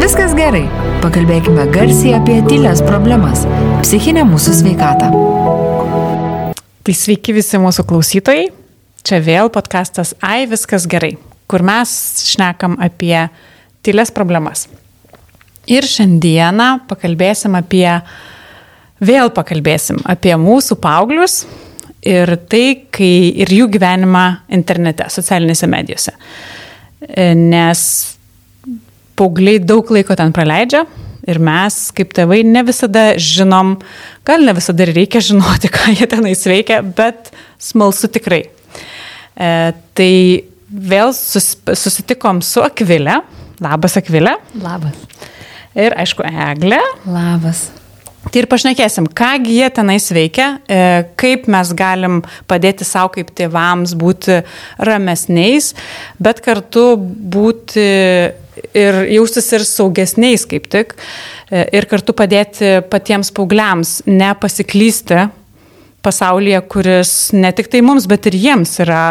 viskas gerai. Pakalbėkime garsiai apie tylės problemas - psichinę mūsų sveikatą. Tai sveiki visi mūsų klausytojai. Čia vėl podkastas Ai viskas gerai, kur mes šnekam apie tylės problemas. Ir šiandieną pakalbėsim apie, vėl pakalbėsim apie mūsų paauglius ir tai, kai ir jų gyvenimą internete, socialinėse medijose. Nes paaugliai daug laiko ten praleidžia ir mes, kaip tėvai, ne visada žinom, gal ne visada ir reikia žinoti, ką jie tenais veikia, bet smalsu tikrai. E, tai vėl sus, susitikom su Akvilė. Labas, Akvilė. Labas. Ir aišku, Eglė. Labas. Tai ir pašnekėsim, kągi jie tenais veikia, e, kaip mes galim padėti savo kaip tėvams būti ramesniais, bet kartu būti ir jaustis ir saugesniais kaip tik, e, ir kartu padėti patiems paaugliams nepasiklysti pasaulyje, kuris ne tik tai mums, bet ir jiems yra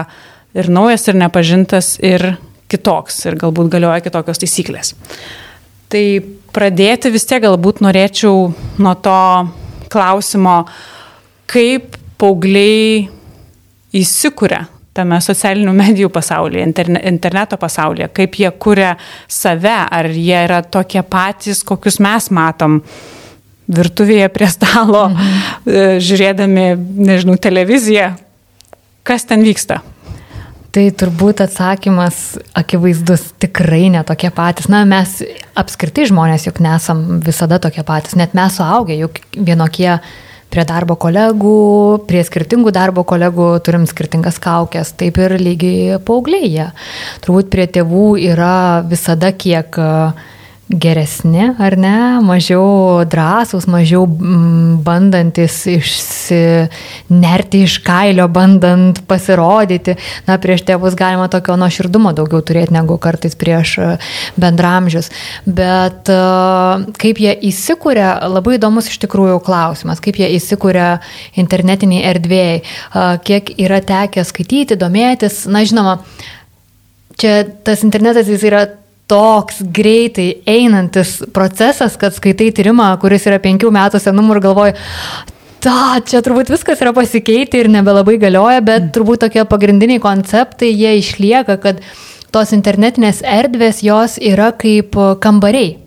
ir naujas, ir nepažintas, ir kitoks, ir galbūt galioja kitokios taisyklės. Tai pradėti vis tiek galbūt norėčiau nuo to klausimo, kaip paaugliai įsikūrė tame socialinių medijų pasaulyje, interne, interneto pasaulyje, kaip jie kuria save, ar jie yra tokie patys, kokius mes matom virtuvėje prie stalo, mhm. žiūrėdami, nežinau, televiziją. Kas ten vyksta? Tai turbūt atsakymas akivaizdus tikrai netokie patys. Na, mes apskritai žmonės juk nesam visada tokie patys, net mes suaugę, juk vienokie prie darbo kolegų, prie skirtingų darbo kolegų turim skirtingas kaukės, taip ir lygiai paauglėje. Turbūt prie tėvų yra visada kiek uh, geresni, ar ne, mažiau drąsūs, mažiau mm, bandantis išsinerti iš kailio, bandant pasirodyti. Na, prieš tėvus galima tokio nuoširdumo daugiau turėti negu kartais prieš e, bendramžius. Bet e, kaip jie įsikūrė, labai įdomus iš tikrųjų klausimas, kaip jie įsikūrė internetiniai erdvėjai, e, kiek yra tekę skaityti, domėtis. Na, žinoma, čia tas internetas jis yra toks greitai einantis procesas, kad skaitai tyrimą, kuris yra penkių metų senumo ir galvoji, ta, čia turbūt viskas yra pasikeitę ir nebelabai galioja, bet mm. turbūt tokie pagrindiniai konceptai, jie išlieka, kad tos internetinės erdvės jos yra kaip kambariai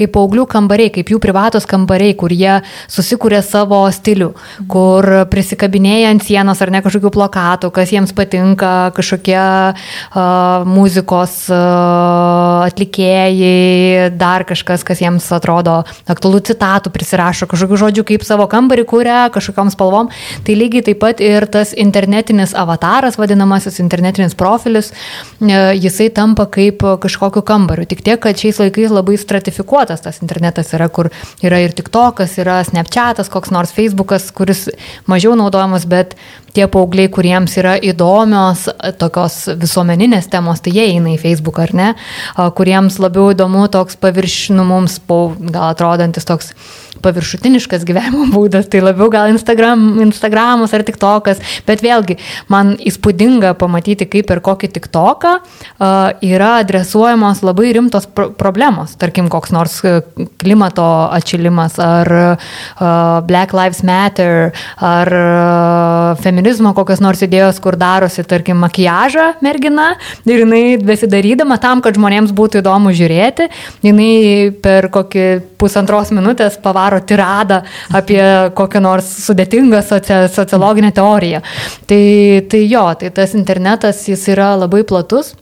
kaip paauglių kambariai, kaip jų privatos kambariai, kur jie susikūrė savo stilių, kur prisikabinėja ant sienos ar ne kažkokių plakatų, kas jiems patinka, kažkokie uh, muzikos uh, atlikėjai, dar kažkas, kas jiems atrodo aktualų citatų, prisirašo kažkokių žodžių, kaip savo kambarį kūrė, kažkokiam spalvom. Tai lygiai taip pat ir tas internetinis avataras, vadinamasis internetinis profilis, uh, jisai tampa kaip kažkokiu kambariu. Tik tiek, kad šiais laikais labai stratifikuotas fragmentuotas tas internetas yra, kur yra ir TikTokas, yra Snapchatas, koks nors Facebookas, kuris mažiau naudojamas, bet tie paaugliai, kuriems yra įdomios tokios visuomeninės temos, tai jie eina į Facebook ar ne, kuriems labiau įdomu toks paviršinu mums, gal atrodantis toks paviršutiniškas gyvenimo būdas, tai labiau gal Instagram, Instagramas ar TikTokas, bet vėlgi man įspūdinga pamatyti, kaip per kokį TikToką uh, yra adresuojamos labai rimtos pro problemos, tarkim, koks nors klimato atšilimas ar uh, Black Lives Matter ar uh, feminizmo kokios nors idėjos, kur darosi, tarkim, makiažą mergina ir jinai besidarydama tam, kad žmonėms būtų įdomu žiūrėti, jinai per kokį pusantros minutės pavaro daro tiradą apie kokią nors sudėtingą soci sociologinę teoriją. Tai, tai jo, tai tas internetas jis yra labai platus.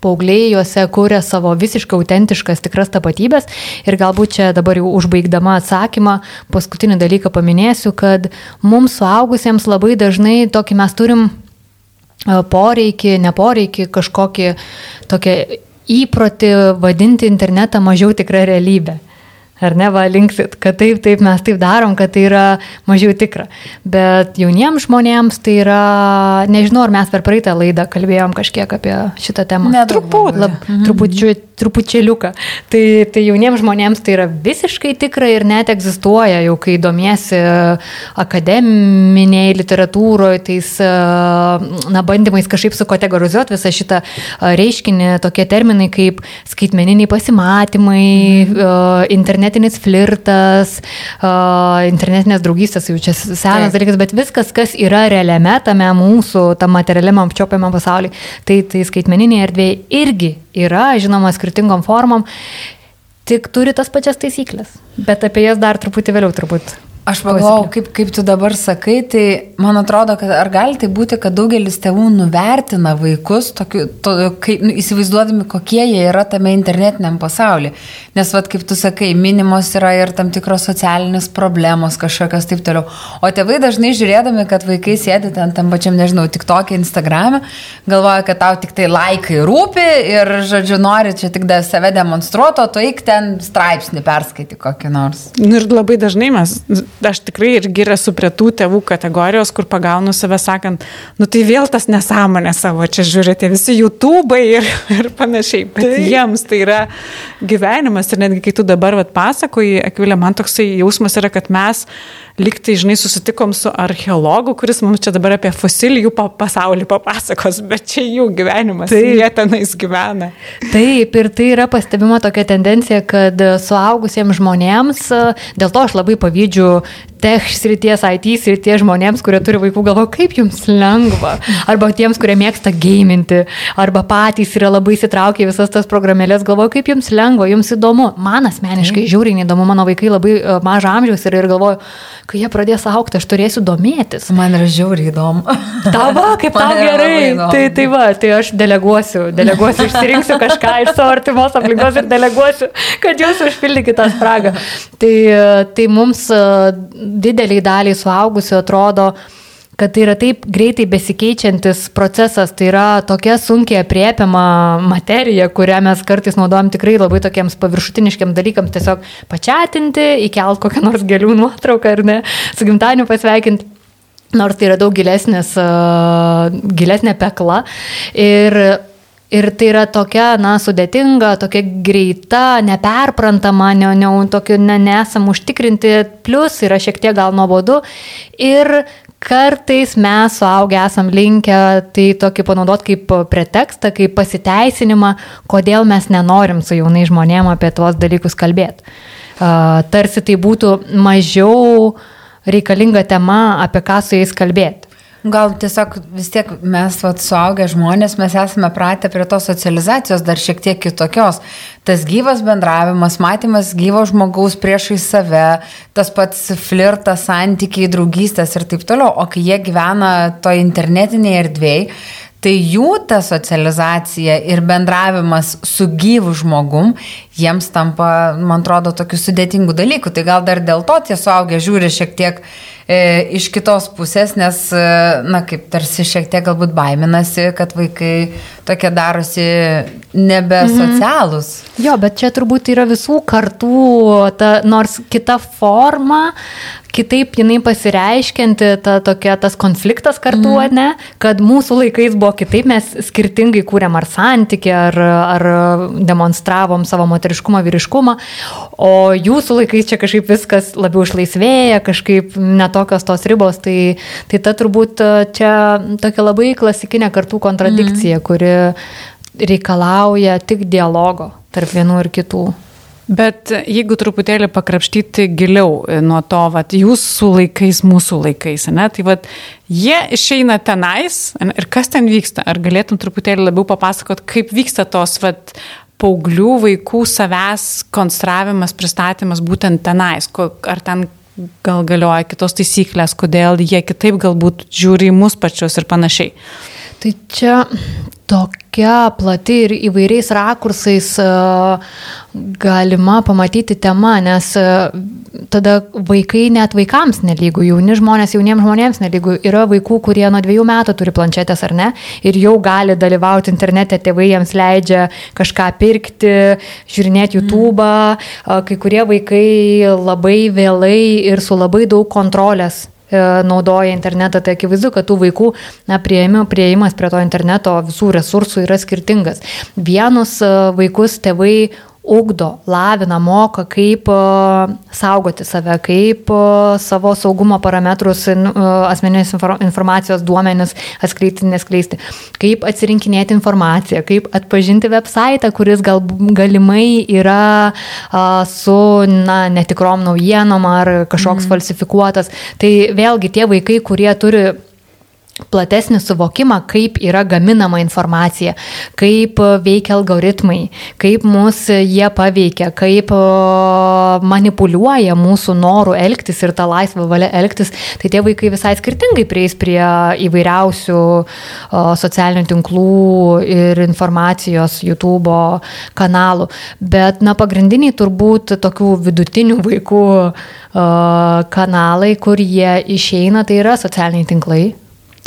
Paaugliai juose kūrė savo visiškai autentiškas tikras tapatybės. Ir galbūt čia dabar jau užbaigdama atsakymą, paskutinį dalyką paminėsiu, kad mums suaugusiems labai dažnai tokį mes turim e, poreikį, neporeikį, kažkokį tokią įprotį vadinti internetą mažiau tikrą realybę ar ne, va, linksit, kad taip, taip mes taip darom, kad tai yra mažiau tikra. Bet jauniems žmonėms tai yra, nežinau, ar mes per praeitą laidą kalbėjom kažkiek apie šitą temą. Netruput. Lab, mhm. trupučiu, trupučiuliuką. Tai, tai jauniems žmonėms tai yra visiškai tikra ir net egzistuoja, jau kai domiesi akademiniai literatūroje, tais, na, bandymais kažkaip sukategorizuoti visą šitą reiškinį, tokie terminai kaip skaitmeniniai pasimatymai, mhm. Internetinis flirtas, internetinės draugystės, jau čia senas dalykas, bet viskas, kas yra realiame tame mūsų, tam materialiame apčiopiame pasaulyje, tai, tai skaitmeninėje erdvėje irgi yra, žinoma, skirtingom formom, tik turi tas pačias taisyklės. Bet apie jas dar truputį vėliau turbūt Aš pagalvojau, kaip, kaip tu dabar sakai, tai man atrodo, kad ar gali tai būti, kad daugelis tėvų nuvertina vaikus, tokiu, to, kai, nu, įsivaizduodami, kokie jie yra tame internetiniam pasaulyje. Nes, vad, kaip tu sakai, minimos yra ir tam tikros socialinės problemos kažkokios taip toliau. O tėvai dažnai žiūrėdami, kad vaikai sėdi ten tam pačiam, nežinau, tik tokia Instagram'e, galvoja, kad tau tik tai laikai rūpi ir, žodžiu, nori čia tik da save demonstruoti, o tu eik ten straipsnį perskaiti kokį nors. Nu, ir labai dažnai mes aš tikrai irgi esu prie tų tėvų kategorijos, kur pagaunu save sakant, nu tai vėl tas nesąmonė savo, čia žiūrite visi YouTube'ai ir, ir panašiai, bet tai. jiems tai yra gyvenimas ir netgi kai tu dabar vat, pasakoji, Akvilė, man toksai jausmas yra, kad mes liktai, žinai, susitikom su archeologu, kuris mums čia dabar apie fosilijų pasaulį papasakos, bet čia jų gyvenimas, tai jie tenais gyvena. Taip, ir tai yra pastebima tokia tendencija, kad suaugusiems žmonėms, dėl to aš labai pavydžiu tech srities, IT srities žmonėms, kurie turi vaikų, galvo, kaip jums lengva. Arba tiems, kurie mėgsta gaiminti, arba patys yra labai įsitraukę visas tas programėlės, galvo, kaip jums lengva, jums įdomu. Man asmeniškai žiūri neįdomu, mano vaikai labai mažo amžiaus yra ir galvoju, kai jie pradės aukti, aš turėsiu domėtis. Man yra žiauriai įdomu. Tavo, kaip tau gerai. Tai, tai va, tai aš deleguosiu, deleguosiu, išsirinksiu kažką iš savo artimos aplinkos ir deleguosiu, kad jūs užpildykite tą spragą. Tai, tai mums e, dideliai daliai suaugusių atrodo, kad tai yra taip greitai besikeičiantis procesas, tai yra tokia sunkiai apriepiama materija, kurią mes kartais naudojam tikrai labai tokiems paviršutiniškiam dalykams, tiesiog pačiatinti, įkelt kokią nors gėlių nuotrauką ar ne, su gimtaniu pasveikinti. Nors tai yra daug gilesnės, uh, gilesnė pekla. Ir Ir tai yra tokia, na, sudėtinga, tokia greita, neperprantama, ne, ne, tokiu, ne, nesam užtikrinti, plus yra šiek tiek gal nuobodu. Ir kartais mes suaugę esam linkę tai tokį panaudoti kaip pretekstą, kaip pasiteisinimą, kodėl mes nenorim su jaunai žmonėm apie tuos dalykus kalbėti. Tarsi tai būtų mažiau reikalinga tema, apie ką su jais kalbėti. Gal tiesiog vis tiek mes, vat, suaugę žmonės, mes esame pratę prie tos socializacijos dar šiek tiek kitokios. Tas gyvas bendravimas, matymas gyvo žmogaus priešai save, tas pats flirtas, santykiai, draugystės ir taip toliau. O kai jie gyvena to internetinėje erdvėje, Tai jų ta socializacija ir bendravimas su gyvu žmogum, jiems tampa, man atrodo, tokių sudėtingų dalykų. Tai gal dar dėl to tie suaugę žiūri šiek tiek e, iš kitos pusės, nes, e, na, kaip tarsi šiek tiek galbūt baiminasi, kad vaikai tokie darosi nebesocialūs. Mhm. Jo, bet čia turbūt yra visų kartų, ta, nors kita forma, kitaip jinai pasireiškinti, ta, tokia, tas konfliktas kartu, mm. ne, kad mūsų laikais buvo kitaip, mes skirtingai kūrėm ar santykį, ar, ar demonstravom savo moteriškumą, vyriškumą, o jūsų laikais čia kažkaip viskas labiau išlaisvėja, kažkaip neto tokios tos ribos, tai, tai ta turbūt čia tokia labai klasikinė kartų kontradikcija, mm. kuri reikalauja tik dialogo tarp vienų ir kitų. Bet jeigu truputėlį pakrapštyti giliau e, nuo to, vat, jūsų laikais, mūsų laikais, ne, tai vat, jie išeina tenais ir kas ten vyksta? Ar galėtum truputėlį labiau papasakot, kaip vyksta tos vat, paauglių vaikų savęs konstravimas, pristatymas būtent tenais? Ar ten gal galioja kitos taisyklės, kodėl jie kitaip galbūt žiūri į mus pačius ir panašiai. Tai čia tokia plati ir įvairiais rakursais e, galima pamatyti tema, nes e, tada vaikai net vaikams nelygų, jauni žmonės jauniems žmonėms nelygų. Yra vaikų, kurie nuo dviejų metų turi planšetės ar ne ir jau gali dalyvauti internete, tėvai jiems leidžia kažką pirkti, žiūrinėti YouTube. Mm. Kai kurie vaikai labai vėlai ir su labai daug kontrolės e, naudoja internetą, tai akivaizdu, kad tų vaikų na, prieimas prie to interneto visų resursų yra skirtingas. Vienus e, vaikus tėvai ugdo, lavina, moka, kaip saugoti save, kaip savo saugumo parametrus, asmeninės informacijos duomenis atskleisti, neskleisti, kaip atsirinkinėti informaciją, kaip atpažinti website, kuris gal, galimai yra su na, netikrom naujienom ar kažkoks mm. falsifikuotas. Tai vėlgi tie vaikai, kurie turi platesnį suvokimą, kaip yra gaminama informacija, kaip veikia algoritmai, kaip mus jie paveikia, kaip manipuliuoja mūsų norų elgtis ir tą laisvą valią elgtis, tai tie vaikai visai skirtingai prieis prie įvairiausių socialinių tinklų ir informacijos YouTube kanalų. Bet, na, pagrindiniai turbūt tokių vidutinių vaikų kanalai, kur jie išeina, tai yra socialiniai tinklai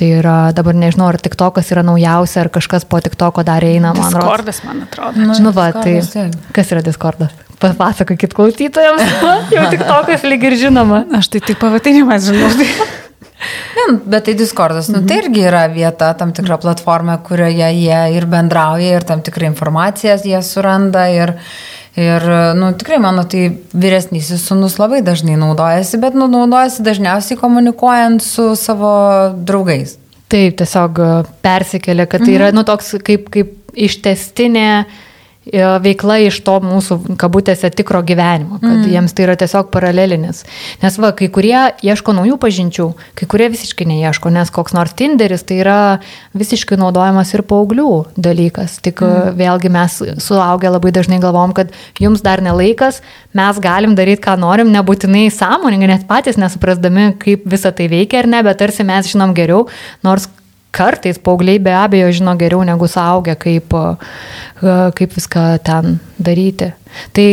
Tai yra, dabar nežinau, ar tik tokas yra naujausia, ar kažkas po tik toko dar eina, man atrodo. Discordas, man atrodo. Na, nu, va, tai kas yra Discordas? Papasakokit klausytojams, jau tik tokas lyg ir žinoma. Aš tai tik pavadinimas žinau. Ne, bet tai Discordas, nu, tai irgi yra vieta, tam tikra platforma, kurioje jie ir bendrauja, ir tam tikrą informaciją jie suranda, ir, Ir, nu, tikrai mano tai vyresnysis sunus labai dažnai naudojasi, bet nu, naudojasi dažniausiai komunikuojant su savo draugais. Taip, tiesiog persikelia, kad tai yra, mhm. nu, toks kaip, kaip ištestinė E, veikla iš to mūsų, kabutėse, tikro gyvenimo, kad mm. jiems tai yra tiesiog paralelinis. Nes va, kai kurie ieško naujų pažinčių, kai kurie visiškai neieško, nes koks nors Tinderis tai yra visiškai naudojamas ir paauglių dalykas. Tik mm. vėlgi mes suaugę labai dažnai galvom, kad jums dar nelaikas, mes galim daryti, ką norim, nebūtinai sąmoningai, net patys nesuprasdami, kaip visa tai veikia ar ne, bet tarsi mes žinom geriau, nors kartais paaugliai be abejo žino geriau negu suaugę, kaip, e, kaip viską ten daryti. Tai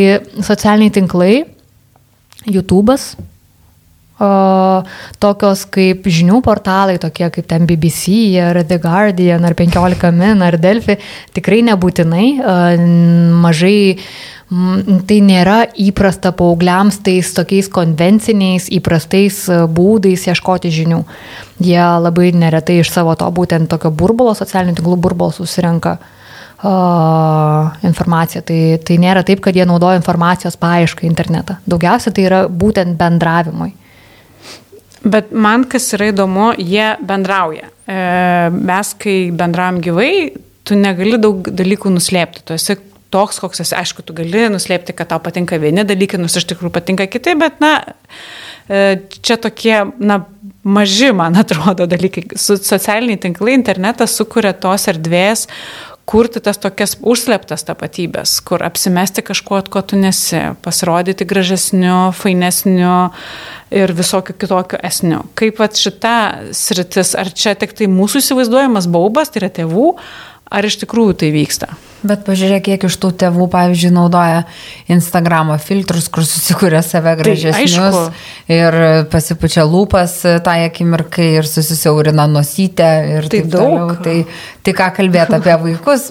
socialiniai tinklai, YouTube'as, tokios kaip žinių portalai, tokie kaip ten BBC, ar The Guardian, ar 15 Min, ar Delphi, tikrai nebūtinai, mažai Mm, tai nėra įprasta paaugliams tais tokiais konvenciniais, įprastais e, būdais ieškoti žinių. Jie labai neretai iš savo to būtent tokio burbulo, socialinių tinklų burbulo susirenka uh, informaciją. Tai, tai nėra taip, kad jie naudoja informacijos paiešką internetą. Daugiausia tai yra būtent bendravimui. Bet man kas yra įdomu, jie bendrauja. E, mes, kai bendravom gyvai, tu negali daug dalykų nuslėpti. Tu esi toks, koks esi. Aišku, tu gali nuslėpti, kad tau patinka vieni dalykai, nors iš tikrųjų patinka kiti, bet, na, e, čia tokie, na, maži, man atrodo, dalykai. Socialiniai tinklai, internetas sukuria tos erdvės, kurti tas tokias užsleptas tapatybės, kur apsimesti kažkuo, ko tu nesi, pasirodyti gražesniu, fainesniu ir visokiu kitokiu esniu. Kaip pat šita sritis, ar čia tik tai mūsų įsivaizduojamas baubas, tai yra tėvų, ar iš tikrųjų tai vyksta? Bet pažiūrėk, kiek iš tų tėvų, pavyzdžiui, naudoja Instagramo filtrus, kur susikūrė save tai gražesnius tai, ir pasipučia lūpas tą akimirkai ir susisiaurina nosytę ir tai taip daug. Toliau. Tai, tai ką kalbėti apie vaikus?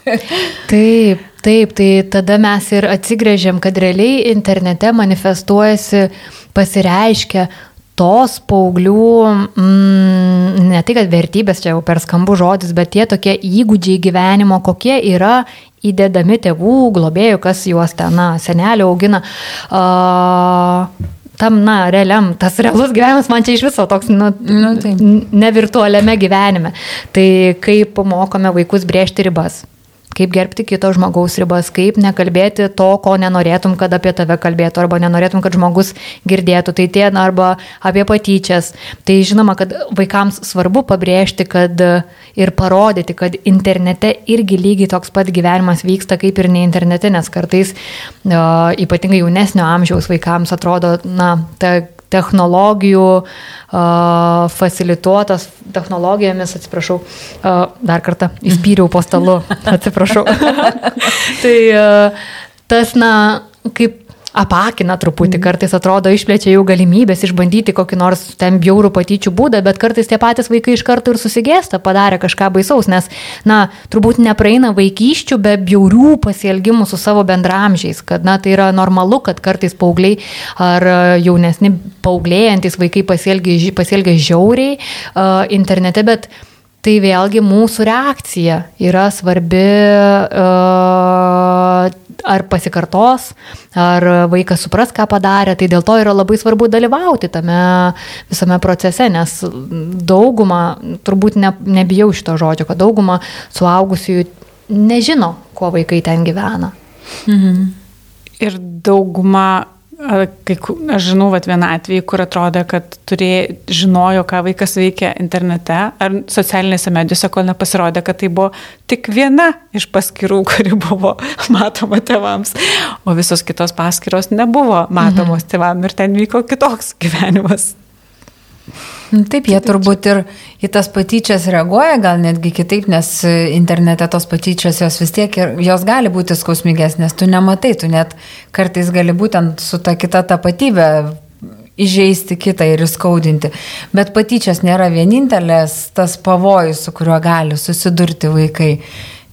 taip, taip, tai tada mes ir atsigrėžiam, kad realiai internete manifestuojasi, pasireiškia tos paauglių, mm, ne tai kad vertybės, čia jau per skambų žodis, bet tie tokie įgūdžiai gyvenimo, kokie yra įdedami tėvų, globėjų, kas juos ten, na, senelio augina. Uh, tam, na, realiam, tas realus gyvenimas man čia iš viso toks, nu, nu tai. ne virtualiame gyvenime. Tai kaip mokome vaikus brėžti ribas kaip gerbti kito žmogaus ribas, kaip nekalbėti to, ko nenorėtum, kad apie tave kalbėtų, arba nenorėtum, kad žmogus girdėtų, tai tie, arba apie patyčias. Tai žinoma, kad vaikams svarbu pabrėžti, kad ir parodyti, kad internete irgi lygiai toks pat gyvenimas vyksta kaip ir ne internete, nes kartais uh, ypatingai jaunesnio amžiaus vaikams atrodo, na, ta technologijų, facilituotas technologijomis, atsiprašau, dar kartą įspyriau po stalu, atsiprašau. tai tas, na, kaip apakina truputį, kartais atrodo išplečia jų galimybės išbandyti kokį nors ten bjaurų patyčių būdą, bet kartais tie patys vaikai iš karto ir susigėsta, padarė kažką baisaus, nes, na, turbūt nepraeina vaikyščių be bjaurių pasielgimų su savo bendramžiais, kad, na, tai yra normalu, kad kartais paaugliai ar jaunesni paauglėjantis vaikai pasielgia, pasielgia žiauriai uh, internete, bet tai vėlgi mūsų reakcija yra svarbi, ar pasikartos, ar vaikas supras, ką padarė, tai dėl to yra labai svarbu dalyvauti tame visame procese, nes dauguma, turbūt ne, nebijau šito žodžio, kad dauguma suaugusiųjų nežino, kuo vaikai ten gyvena. Mhm. Ir dauguma Kai, aš žinau, vat, vieną atvejį, kur atrodo, kad turėjo, žinojo, ką vaikas veikia internete ar socialinėse medijose, kol nepasirodė, kad tai buvo tik viena iš paskirų, kuri buvo matoma tėvams, o visos kitos paskiros nebuvo matomos mhm. tėvams ir ten vyko kitoks gyvenimas. Nu, taip, jie turbūt ir į tas patyčias reaguoja, gal netgi kitaip, nes internete tos patyčios jos vis tiek ir jos gali būti skausmingesnės, tu nematai, tu net kartais gali būtent su ta kita tapatybė įžeisti kitą ir įskaudinti. Bet patyčios nėra vienintelės tas pavojus, su kuriuo gali susidurti vaikai.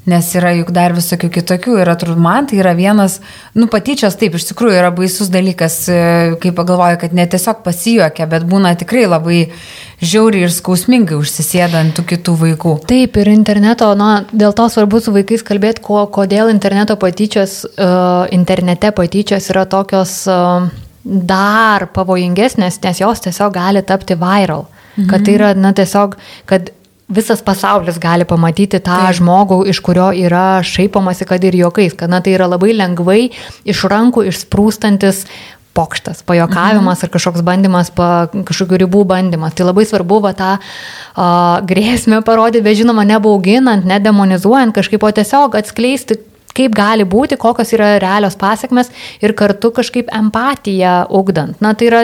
Nes yra juk dar visokių kitokių ir atrodo, man tai yra vienas, nu patyčios taip, iš tikrųjų yra baisus dalykas, e, kai pagalvoju, kad ne tiesiog pasijuokia, bet būna tikrai labai žiauriai ir skausmingai užsisėda ant tų kitų vaikų. Taip, ir interneto, na, dėl to svarbu su vaikais kalbėti, ko, kodėl interneto patyčios, uh, internete patyčios yra tokios uh, dar pavojingesnės, nes jos tiesiog gali tapti viral. Mhm. Kad tai yra, na, tiesiog, kad visas pasaulis gali pamatyti tą Taip. žmogų, iš kurio yra šaipomasi, kad ir juokais, kad na, tai yra labai lengvai iš rankų išsprūstantis pokštas, pajokavimas mhm. ar kažkoks bandymas, pa, kažkokių ribų bandymas. Tai labai svarbu va, tą a, grėsmę parodyti, bet žinoma, nebauginant, nedemonizuojant kažkaip, o tiesiog atskleisti kaip gali būti, kokios yra realios pasiekmes ir kartu kažkaip empatiją ugdant. Na, tai yra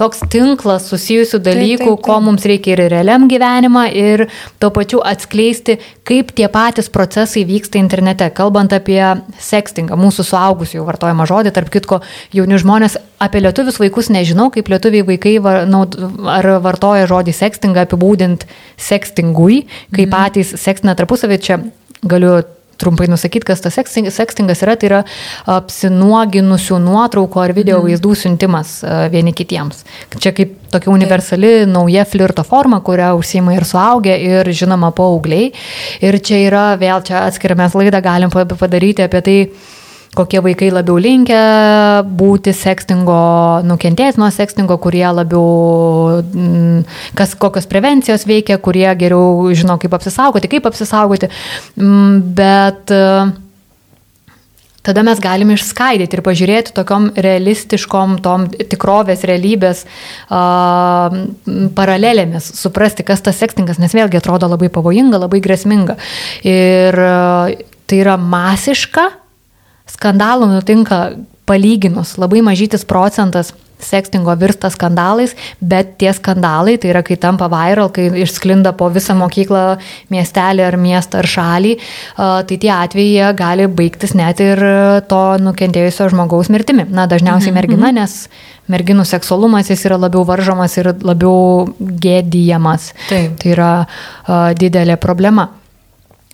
toks tinklas susijusių dalykų, taip, taip, taip. ko mums reikia ir realiam gyvenimą, ir tuo pačiu atskleisti, kaip tie patys procesai vyksta internete. Kalbant apie sextingą, mūsų suaugusių vartojamą žodį, tarp kitko, jauni žmonės apie lietuvius vaikus nežinau, kaip lietuviai vaikai var, naud, ar vartoja žodį sextingą apibūdint sextingui, kai mm. patys sextina tarpusavį čia galiu trumpai nusakyti, kas tas sextingas yra, tai yra apsinuoginusių nuotraukų ar video mhm. vaizdų siuntimas vieni kitiems. Čia kaip tokia universali nauja flirto forma, kurią užsima ir suaugę, ir žinoma paaugliai. Ir čia yra, vėl čia atskirią mes laidą galim padaryti apie tai, kokie vaikai labiau linkę būti sekstingo, nukentėjęs nuo sekstingo, kurie labiau, mm, kas, kokios prevencijos veikia, kurie geriau žino, kaip apsisaugoti, kaip apsisaugoti. Mm, bet e, tada mes galime išskaidyti ir pažiūrėti tokiom realistiškom, tom tikrovės, realybės uh, paralelėmis, suprasti, kas tas sekstingas, nes vėlgi atrodo labai pavojinga, labai grėsminga. Ir uh, tai yra masiška, Skandalų nutinka palyginus labai mažytis procentas sekstingo virsta skandalais, bet tie skandalai, tai yra kai tampa viral, kai išsklinda po visą mokyklą, miestelį ar miestą ar šalį, tai tie atvejai gali baigtis net ir to nukentėjusio žmogaus mirtimi. Na, dažniausiai mhm, mergina, mhm. nes merginų seksualumas jis yra labiau varžomas ir labiau gėdyjamas. Taip. Tai yra didelė problema.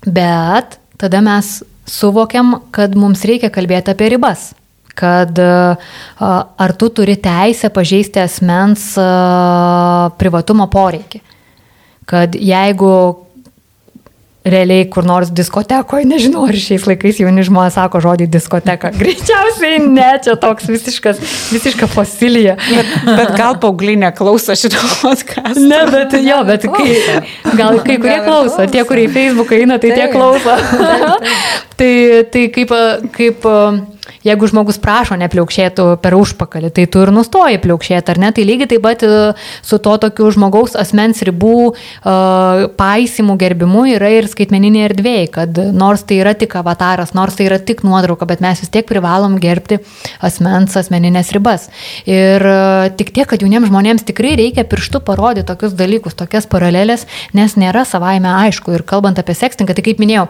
Bet tada mes suvokiam, kad mums reikia kalbėti apie ribas kad ar tu turi teisę pažeisti asmens privatumo poreikį. Kad jeigu realiai kur nors diskotekoje, nežinau, ar šiais laikais jauni žmonės sako žodį diskoteka. Greičiausiai ne, čia toks visiškas, visiška fosilija. Bet, bet gal paaugliai neklauso šito podcast. Ne, bet jo, bet kai, gal kai kurie klauso, tie, kurie į Facebooką eina, tai tie klauso. tai, tai kaip, kaip jeigu žmogus prašo nepliaukšėtų per užpakalį, tai tu ir nustoji pliaukšėti, ar ne? Tai lygiai taip pat e, su to tokiu žmogaus asmens ribų uh, paisimų gerbimu yra ir skaitmeninė erdvėje, kad nors tai yra tik avataras, nors tai yra tik nuotrauka, bet mes vis tiek privalom gerbti asmens asmeninės ribas. Ir uh, tik tiek, kad jauniems žmonėms tikrai reikia pirštų parodyti tokius dalykus, tokias paralelės, nes nėra savaime aišku. Ir kalbant apie sekstingą, tai kaip minėjau,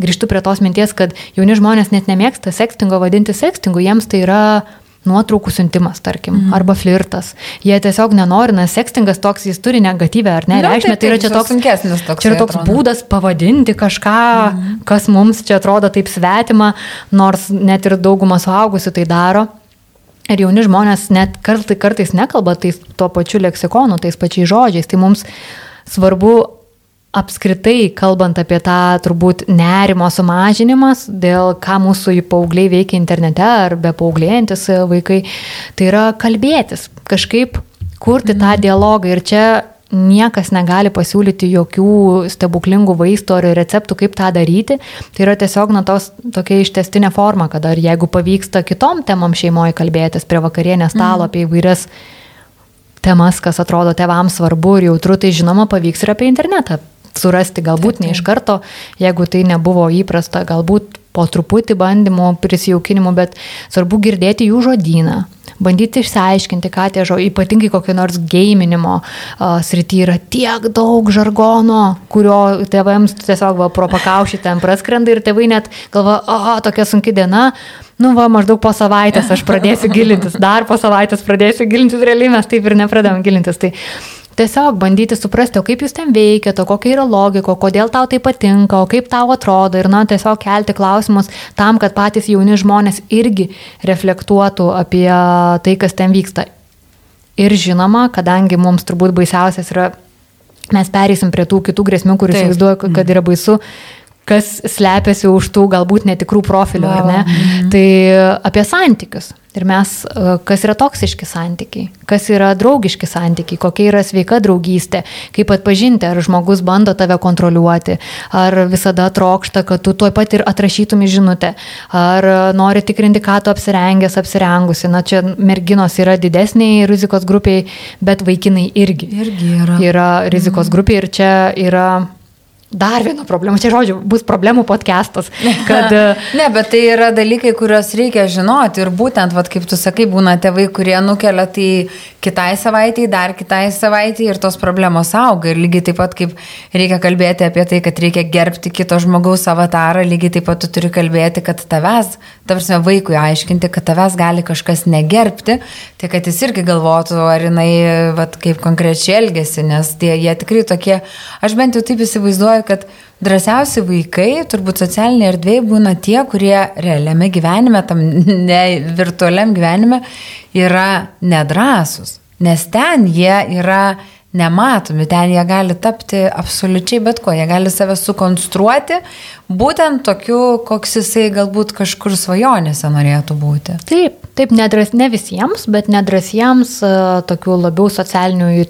grįžtu prie tos minties, kad jauni žmonės net nemėgsta sekstingo vadinti sextingu, jiems tai yra nuotraukų siuntimas, tarkim, mm. arba flirtas. Jie tiesiog nenori, nes sekstingas toks jis turi negatyvę ar ne reikšmę, taip, tai yra čia toks, toksai čia yra toks atrodo. būdas pavadinti kažką, mm. kas mums čia atrodo taip svetima, nors net ir dauguma suaugusių tai daro. Ir jauni žmonės net kartai, kartais nekalba tais tuo pačiu leksikonu, tais pačiais žodžiais. Tai mums svarbu apskritai, kalbant apie tą turbūt nerimo sumažinimas, dėl ką mūsų paaugliai veikia internete ar be paauglėjantis vaikai, tai yra kalbėtis, kažkaip kurti tą dialogą. Ir čia niekas negali pasiūlyti jokių stebuklingų vaistų ar receptų, kaip tą daryti. Tai yra tiesiog na, tos, tokia ištestinė forma, kad ar jeigu pavyksta kitom temom šeimoje kalbėtis prie vakarienės stalo mm. apie įvairias temas, kas atrodo tevams svarbu ir jautru, tai žinoma pavyks ir apie internetą surasti, galbūt ne iš karto, jeigu tai nebuvo įprasta, galbūt po truputį bandymų, prisijaukinimų, bet svarbu girdėti jų žodyną, bandyti išsiaiškinti, ką tie žodžiai, ypatingai kokio nors gėminimo uh, srity yra tiek daug žargono, kurio tėvams tiesiog va, pro pakaušį ten praskrenda ir tėvai net galva, o, tokia sunki diena, nu va, maždaug po savaitės aš pradėsiu gilintis, dar po savaitės pradėsiu gilintis, realiai mes taip ir nepradėjom gilintis. Tai Tiesiog bandyti suprasti, o kaip jūs ten veikiate, kokia yra logika, kodėl tau tai patinka, o kaip tau atrodo ir, na, tiesiog kelti klausimus tam, kad patys jauni žmonės irgi reflektuotų apie tai, kas ten vyksta. Ir žinoma, kadangi mums turbūt baisiausias yra, mes pereisim prie tų kitų grėsmių, kuris įsivaizduoju, kad yra baisu, kas slepiasi už tų galbūt netikrų profilių, ar ne? Mhm. Tai apie santykius. Ir mes, kas yra toksiški santykiai, kas yra draugiški santykiai, kokia yra sveika draugystė, kaip atpažinti, ar žmogus bando tave kontroliuoti, ar visada trokšta, kad tu tuoj pat ir atrašytum į žinutę, ar nori tikrinti, ką tu apsirengęs, apsirengusi. Na, čia merginos yra didesniai rizikos grupiai, bet vaikinai irgi. Irgi yra. Yra rizikos grupė ir čia yra Dar viena problema, čia žodžiu, bus problemų podcastas. Kad... ne, bet tai yra dalykai, kuriuos reikia žinoti ir būtent, vat, kaip tu sakai, būna tėvai, kurie nukelia tai kitai savaitai, dar kitai savaitai ir tos problemos auga. Ir lygiai taip pat, kaip reikia kalbėti apie tai, kad reikia gerbti kito žmogaus avatarą, lygiai taip pat tu turi kalbėti, kad tavęs, tavęs vaikui aiškinti, kad tavęs gali kažkas negerbti, tai kad jis irgi galvotų, ar jinai, vat, kaip konkrečiai elgesi, nes tie, jie tikrai tokie, aš bent jau taip įsivaizduoju, kad drąsiausi vaikai, turbūt socialiniai erdvėjai būna tie, kurie realiame gyvenime, tam ne virtualiam gyvenime yra nedrasus, nes ten jie yra nematomi, ten jie gali tapti absoliučiai bet ko, jie gali save sukonstruoti būtent tokiu, koks jisai galbūt kažkur svajonėse norėtų būti. Taip, taip, nedras, ne visiems, bet nedrasiems, tokių labiau socialinių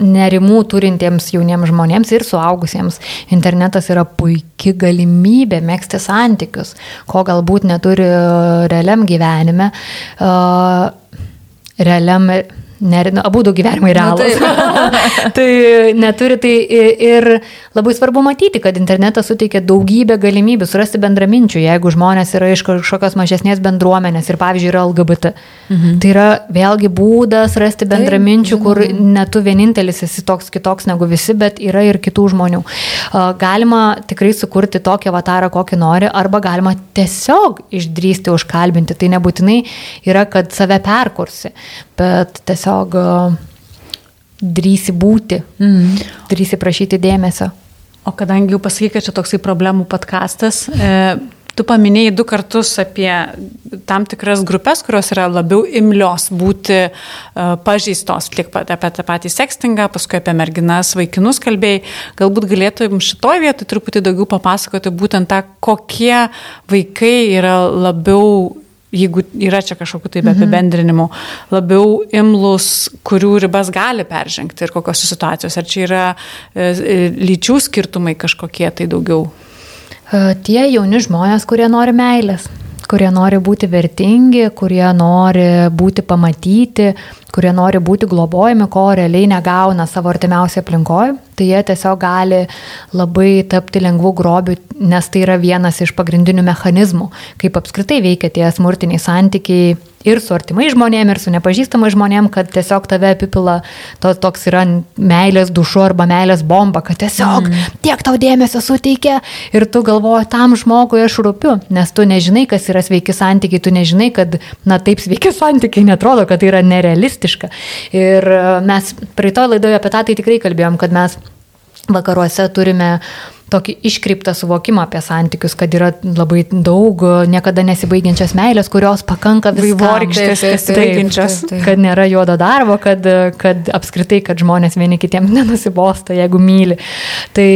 nerimų turintiems jauniems žmonėms ir suaugusiems. Internetas yra puikia galimybė mėgsti santykius, ko galbūt neturi realiam gyvenime. Uh, realiam ne, nu, abu du gyvenimai realūs. tai neturi tai ir labai svarbu matyti, kad internetas suteikia daugybę galimybių surasti bendraminčių, jeigu žmonės yra iš kažkokios mažesnės bendruomenės ir pavyzdžiui yra LGBT. Mhm. Tai yra vėlgi būdas rasti bendraminčių, kur ne tu vienintelis esi toks kitoks negu visi, bet yra ir kitų žmonių. Galima tikrai sukurti tokį avatarą, kokį nori, arba galima tiesiog išdrysti užkalbinti. Tai nebūtinai yra, kad save perkursi, bet tiesiog tiesiog drįsi būti, mm. drįsi prašyti dėmesio. O kadangi jau pasakai, kad čia toksai problemų podkastas, e, tu paminėjai du kartus apie tam tikras grupės, kurios yra labiau imlios būti e, pažeistos, tiek apie tą patį sekstingą, paskui apie merginas, vaikinus kalbėjai. Galbūt galėtum šitoj vietoj truputį daugiau papasakoti būtent tą, kokie vaikai yra labiau jeigu yra čia kažkokiu tai be apibendrinimu, labiau imlus, kurių ribas gali peržengti ir kokios situacijos. Ar čia yra e, e, lyčių skirtumai kažkokie tai daugiau? E, tie jauni žmonės, kurie nori meilės kurie nori būti vertingi, kurie nori būti pamatyti, kurie nori būti globojami, ko realiai negauna savo artimiausioje aplinkoje, tai jie tiesiog gali labai tapti lengvų grobių, nes tai yra vienas iš pagrindinių mechanizmų, kaip apskritai veikia tie smurtiniai santykiai ir su artimai žmonėm, ir su nepažįstamai žmonėm, kad tiesiog tave apipila to, toks yra meilės dušu arba meilės bomba, kad tiesiog mm. tiek tau dėmesio suteikia ir tu galvoji, tam žmogui aš rūpiu, nes tu nežinai, kas yra sveiki santykiai, tu nežinai, kad, na taip, sveiki santykiai netrodo, kad tai yra nerealistiška. Ir e, mes praeitoje laidoje apie tą tai tikrai kalbėjom, kad mes vakaruose turime tokį iškreiptą suvokimą apie santykius, kad yra labai daug niekada nesibaigiančios meilės, kurios pakanka vaivorykštės, nesibaigiančios. Kad nėra juodo darbo, kad, kad apskritai, kad žmonės vieni kitiems nenusibosta, jeigu myli. Tai,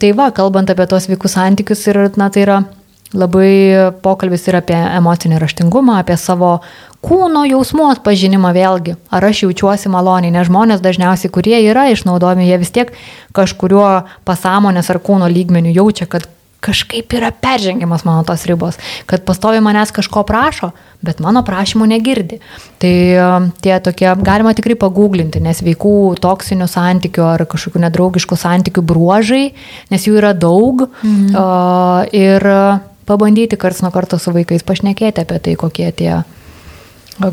tai va, kalbant apie tos vaikų santykius ir, na, tai yra labai pokalbis ir apie emocinį raštingumą, apie savo kūno jausmų atpažinimą vėlgi. Ar aš jaučiuosi maloniai, nes žmonės dažniausiai, kurie yra išnaudojami, jie vis tiek kažkurio pasąmonės ar kūno lygmenių jaučia, kad kažkaip yra peržengiamas mano tos ribos, kad pastovi manęs kažko prašo, bet mano prašymų negirdi. Tai um, tie tokie, galima tikrai paguglinti, nes veikų toksinių santykių ar kažkokių nedraugiškų santykių bruožai, nes jų yra daug. Mhm. Uh, ir pabandyti karts nuo karto su vaikais pašnekėti apie tai, kokie tie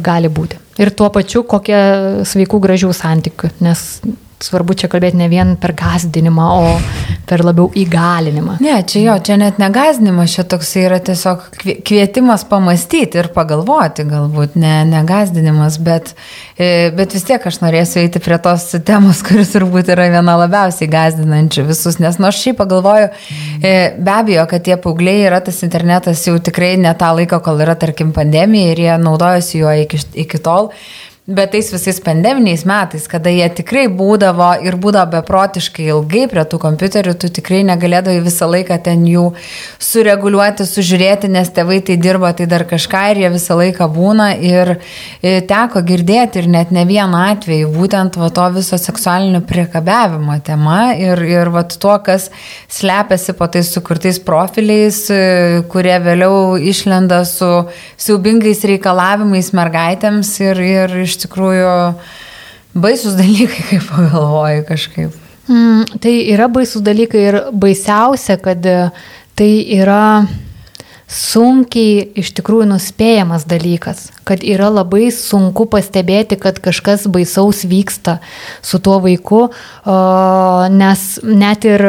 gali būti. Ir tuo pačiu, kokie sveikų gražių santykių, nes svarbu čia kalbėti ne vien per gazdinimą, o per labiau įgalinimą. Ne, čia jo, čia net negazdinimas, čia toks yra tiesiog kvietimas pamastyti ir pagalvoti, galbūt ne negazdinimas, bet, e, bet vis tiek aš norėsiu eiti prie tos temos, kuris turbūt yra viena labiausiai gazdinančių visus, nes nu aš šiaip pagalvoju, e, be abejo, kad tie paaugliai yra tas internetas jau tikrai ne tą laiką, kol yra, tarkim, pandemija ir jie naudojasi juo iki, iki tol. Bet tais visais pandeminiais metais, kada jie tikrai būdavo ir būdavo beprotiškai ilgai prie tų kompiuterių, tu tikrai negalėdavai visą laiką ten jų sureguliuoti, sužiūrėti, nes tėvai tai dirba, tai dar kažką ir jie visą laiką būna. Ir e, teko girdėti ir net ne vieną atvejį, būtent va, to viso seksualinio priekabiavimo tema ir, ir va, tuo, kas slepiasi po tais sukurtais profiliais, e, kurie vėliau išlenda su siaubingais reikalavimais mergaitėms ir, ir iš iš tikrųjų baisus dalykai, kaip pagalvoju kažkaip. Mm, tai yra baisus dalykai ir baisiausia, kad tai yra sunkiai iš tikrųjų nuspėjamas dalykas, kad yra labai sunku pastebėti, kad kažkas baisaus vyksta su tuo vaiku, nes net ir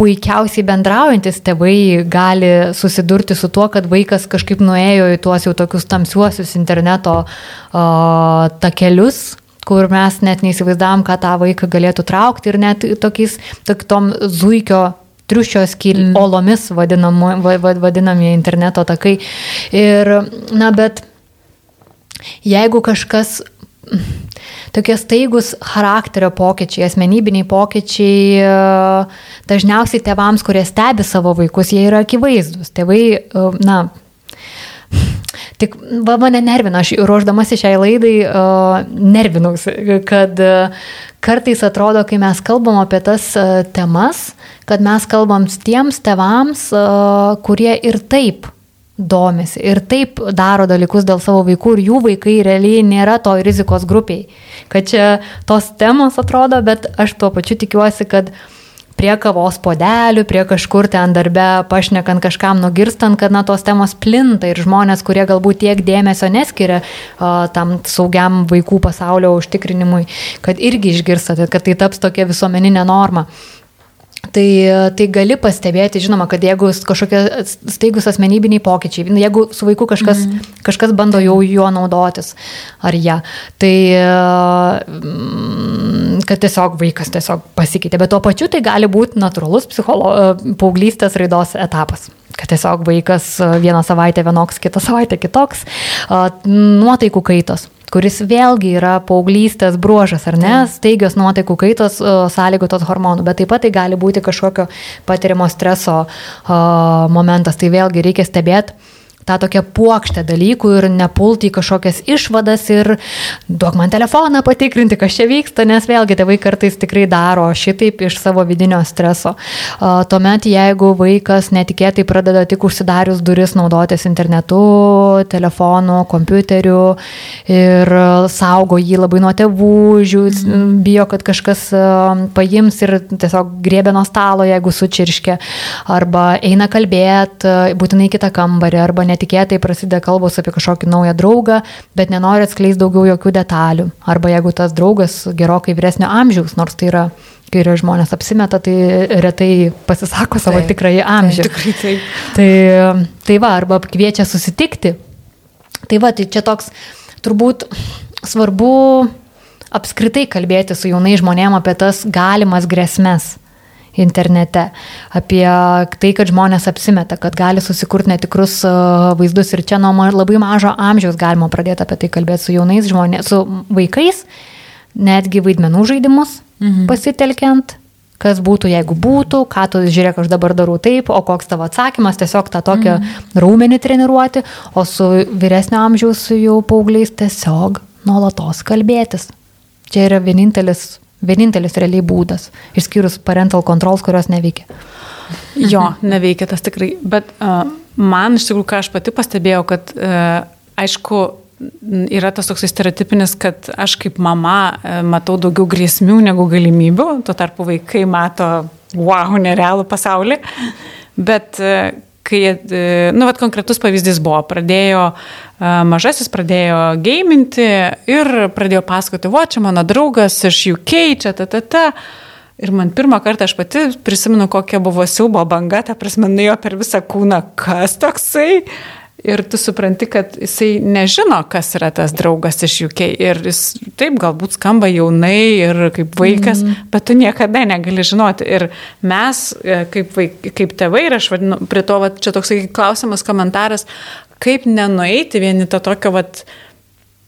puikiausiai bendraujantis tėvai gali susidurti su tuo, kad vaikas kažkaip nuėjo į tuos jau tokius tamsiuosius interneto uh, takelius, kur mes net neįsivaizdavom, ką tą vaiką galėtų traukti ir net tokiais, tokiom zuikio triušios kil, mm. olomis vadinami, vadinami interneto takai. Ir, na, bet jeigu kažkas tokie staigus charakterio pokyčiai, asmenybiniai pokyčiai e, dažniausiai tėvams, kurie stebi savo vaikus, jie yra akivaizdus. Tėvai, e, na, Tik va, mane nervina, aš ruoždamasi šiai laidai uh, nervinausi, kad uh, kartais atrodo, kai mes kalbam apie tas uh, temas, kad mes kalbam tiems tevams, uh, kurie ir taip domisi ir taip daro dalykus dėl savo vaikų ir jų vaikai realiai nėra to rizikos grupiai. Kad čia tos temos atrodo, bet aš tuo pačiu tikiuosi, kad prie kavos podelių, prie kažkur ten darbe pašnekant kažkam nugirstant, kad na tos temos plinta ir žmonės, kurie galbūt tiek dėmesio neskiria uh, tam saugiam vaikų pasaulio užtikrinimui, kad irgi išgirstate, kad tai taps tokia visuomeninė norma. Tai, tai gali pastebėti, žinoma, kad jeigu kažkokie staigus asmenybiniai pokyčiai, jeigu su vaiku kažkas, mm. kažkas bando jau juo naudotis ar ją, tai mm, kad tiesiog vaikas tiesiog pasikeitė. Bet tuo pačiu tai gali būti natūralus psicholo, paauglystės raidos etapas. Kad tiesiog vaikas vieną savaitę vienoks, kitą savaitę kitoks, nuotaikų kaitos kuris vėlgi yra paauglystės bruožas, ar ne, staigios nuotaikų kaitos sąlygotos hormonų, bet taip pat tai gali būti kažkokio patiriamo streso momentas, tai vėlgi reikia stebėti tą tokią puokštę dalykų ir nepulti į kažkokias išvadas ir duok man telefoną patikrinti, kas čia vyksta, nes vėlgi tėvai kartais tikrai daro šitaip iš savo vidinio streso. Tuomet, jeigu vaikas netikėtai pradeda tik užsidarius duris naudotis internetu, telefonu, kompiuteriu ir saugo jį labai nuo tėvų, žiūs, mhm. bijo, kad kažkas paims ir tiesiog griebė nuo stalo, jeigu sučirškia, arba eina kalbėti būtinai kitą kambarį, arba net netikėtai prasideda kalbos apie kažkokį naują draugą, bet nenori atskleisti daugiau jokių detalių. Arba jeigu tas draugas gerokai vyresnio amžiaus, nors tai yra kai yra žmonės apsimeta, tai retai pasisako savo taip, tikrąjį amžių. Taip, tikrai taip. Tai, tai va, arba kviečia susitikti. Tai va, tai čia toks turbūt svarbu apskritai kalbėti su jaunai žmonėm apie tas galimas grėsmes internete, apie tai, kad žmonės apsimeta, kad gali susikurti netikrus e, vaizdus ir čia nuo labai mažo amžiaus galima pradėti apie tai kalbėti su jaunais žmonėmis, su vaikais, netgi vaidmenų žaidimus mhm. pasitelkiant, kas būtų, jeigu būtų, ką tu žiūrėk, aš dabar darau taip, o koks tavo atsakymas, tiesiog tą tokią mhm. raumenį treniruoti, o su vyresnio amžiaus jau paaugliais tiesiog nuolatos kalbėtis. Čia yra vienintelis, vienintelis realiai būdas, išskyrus parental controls, kurios neveikia. Jo, neveikia tas tikrai, bet uh, man iš tikrųjų, ką aš pati pastebėjau, kad uh, aišku, yra tas toks stereotipinis, kad aš kaip mama matau daugiau grėsmių negu galimybių, tuo tarpu vaikai mato, wow, nerealų pasaulį. Bet kai, e, nu, vat konkretus pavyzdys buvo, pradėjo, e, mažasis pradėjo gaiminti ir pradėjo pasakoti, va, čia mano draugas iš UK, čia ta, ta, ta. Ir man pirmą kartą aš pati prisimenu, kokia buvo siaubo banga, ta prasme, nuėjo per visą kūną, kas toksai. Ir tu supranti, kad jisai nežino, kas yra tas draugas iš UK. Ir jis taip galbūt skamba jaunai ir kaip vaikas, mm. bet tu niekada negali žinoti. Ir mes, e, kaip, vaik, kaip tėvai, ir aš vadinu, prie to, va, čia toksai klausimas, komentaras, kaip nenueiti vieni to tokio, va,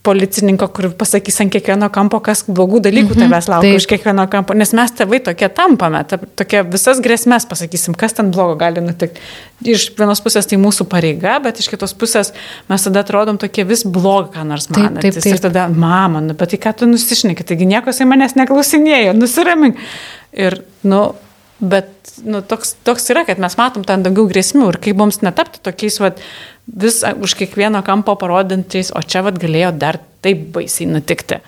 policininko, kur pasakys ant kiekvieno kampo, kas blogų dalykų -hmm, tavęs laukia iš kiekvieno kampo, nes mes tėvai tokie tampame, ta, tokie visas grėsmės pasakysim, kas ten blogo gali nutikti. Iš vienos pusės tai mūsų pareiga, bet iš kitos pusės mes tada atrodom tokie vis blogą, ką nors manantis. Taip, taip, taip. Ir tada, mama, nu, bet tai ką tu nusišnekai, taigi nieko jisai manęs neklausinėjo, nusiramink. Ir, nu, bet nu, toks, toks yra, kad mes matom ten daugiau grėsmių ir kaip mums netapti tokiais, vat, vis už kiekvieno kampo parodinčiais, o čia vat galėjo dar taip baisiai nutikti.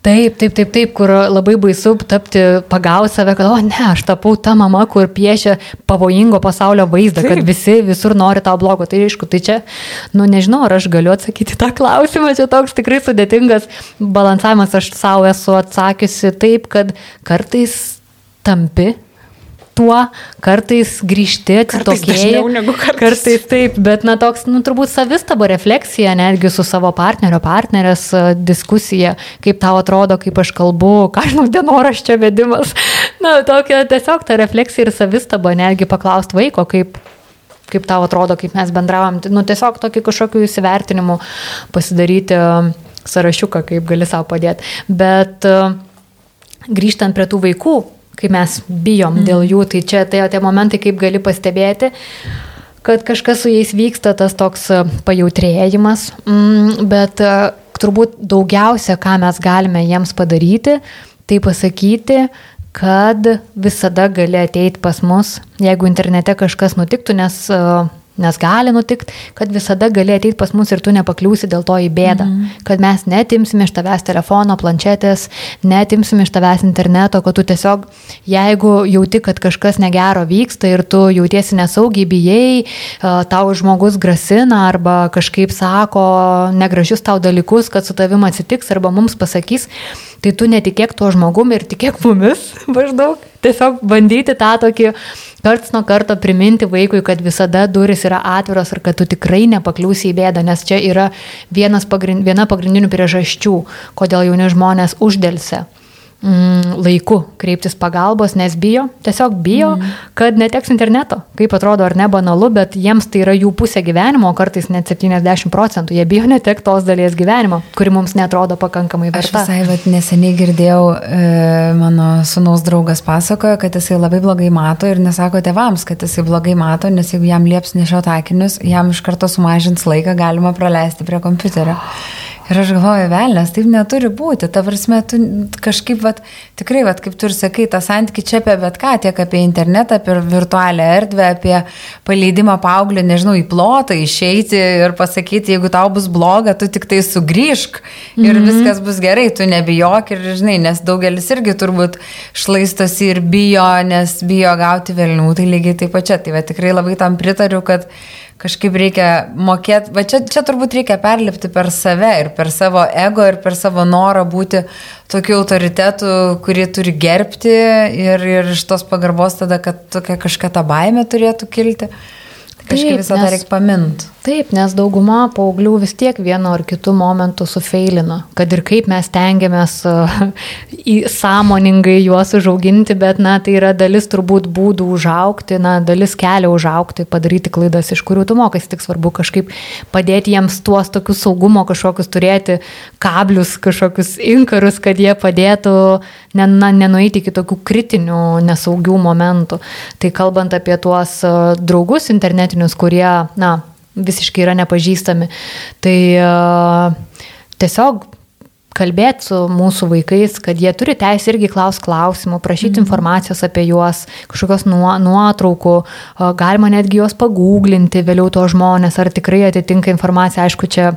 Taip, taip, taip, taip, kur labai baisu tapti, pagauti save, kad, o ne, aš tapau ta mama, kur piešia pavojingo pasaulio vaizdą, taip. kad visi visur nori tau blogo. Tai aišku, tai čia, nu nežinau, ar aš galiu atsakyti tą klausimą, čia toks tikrai sudėtingas balansavimas, aš savo esu atsakiusi taip, kad kartais tampi tuo, kartais grįžti, atsitokėjai. Kartais, kartais taip, bet na toks, nu turbūt savistabo refleksija, netgi su savo partnerio, partnerės e, diskusija, kaip tau atrodo, kaip aš kalbu, ką žinau, dienoraščio vedimas. Na, tokia tiesiog ta refleksija ir savistaba, netgi paklausti vaiko, kaip kaip tau atrodo, kaip mes bendravom, nu tiesiog tokį kažkokiu įsivertinimu pasidaryti e, sąrašiuką, kaip gali savo padėti. Bet e, grįžtant prie tų vaikų, kai mes bijom mm. dėl jų, tai čia tai tie momentai, kaip gali pastebėti kad kažkas su jais vyksta, tas toks e, pajautrėjimas, mm, bet e, turbūt daugiausia, ką mes galime jiems padaryti, tai pasakyti, kad visada gali ateiti pas mus, jeigu internete kažkas nutiktų, nes e, Nes gali nutikti, kad visada gali ateiti pas mus ir tu nepakliūsi dėl to į bėdą. Mm -hmm. Kad mes netimsim iš tavęs telefono, planšetės, netimsim iš tavęs interneto, kad tu tiesiog, jeigu jauti, kad kažkas negero vyksta ir tu jautiesi nesaugiai, bijai, tau žmogus grasina arba kažkaip sako negražius tau dalykus, kad su tavim atsitiks arba mums pasakys, tai tu netikėk tuo žmogumi ir tikėk mumis maždaug. Tiesiog bandyti tą tokį karts nuo karto priminti vaikui, kad visada duris yra atviros ir kad tu tikrai nepakliūsi į bėdą, nes čia yra pagrind, viena pagrindinių priežasčių, kodėl jauni žmonės uždėlse mm, laiku kreiptis pagalbos, nes bijo, tiesiog bijo, mm. kad neteks interneto. Kaip atrodo, ar ne banalu, bet jiems tai yra jų pusė gyvenimo, kartais net 70 procentų. Jie bijo netek tos dalies gyvenimo, kuri mums netrodo pakankamai verta. Aš visai vat, neseniai girdėjau, e, mano sunaus draugas pasakojo, kad jisai labai blogai mato ir nesako tevams, kad jisai blogai mato, nes jeigu jam lieps nešiot akinius, jam iš karto sumažins laiką galima praleisti prie kompiuterio. Ir aš galvoju, velnės, taip neturi būti. Ta prasme, tu kažkaip, vat, tikrai, vat, kaip tu ir sakai, tą santykį čia apie bet ką, tiek apie internetą, apie virtualią erdvę, apie paleidimą paauglį, nežinau, į plotą, išeiti ir pasakyti, jeigu tau bus bloga, tu tik tai sugrįžk ir -hmm. viskas bus gerai, tu nebijok ir, žinai, nes daugelis irgi turbūt šlaistosi ir bijo, nes bijo gauti velnių, tai lygiai taip pačia. Tai va, tikrai labai tam pritariu, kad kažkaip reikia mokėti, va čia, čia turbūt reikia perlipti per save ir per savo ego ir per savo norą būti tokiu autoritetu, kurį turi gerbti ir, ir iš tos pagarbos tada, kad tokia kažkokia ta baime turėtų kilti. Kažkaip visą tą reikia paminti. Taip, nes dauguma paauglių vis tiek vienu ar kitu momentu sufeilina, kad ir kaip mes tengiamės sąmoningai juos užauginti, bet, na, tai yra dalis turbūt būdų užaukti, na, dalis kelio užaukti, padaryti klaidas, iš kurių tu mokai, tik svarbu kažkaip padėti jiems tuos tokius saugumo kažkokius turėti kablius, kažkokius inkarus, kad jie padėtų ne, na, nenueiti iki tokių kritinių, nesaugių momentų. Tai kalbant apie tuos draugus internetinius, kurie, na, visiškai yra nepažįstami. Tai uh, tiesiog kalbėti su mūsų vaikais, kad jie turi teisę irgi klaus klausimų, prašyti mm. informacijos apie juos, kažkokios nuo, nuotraukų, galima netgi juos pagūglinti vėliau to žmonės, ar tikrai atitinka informacija, aišku, čia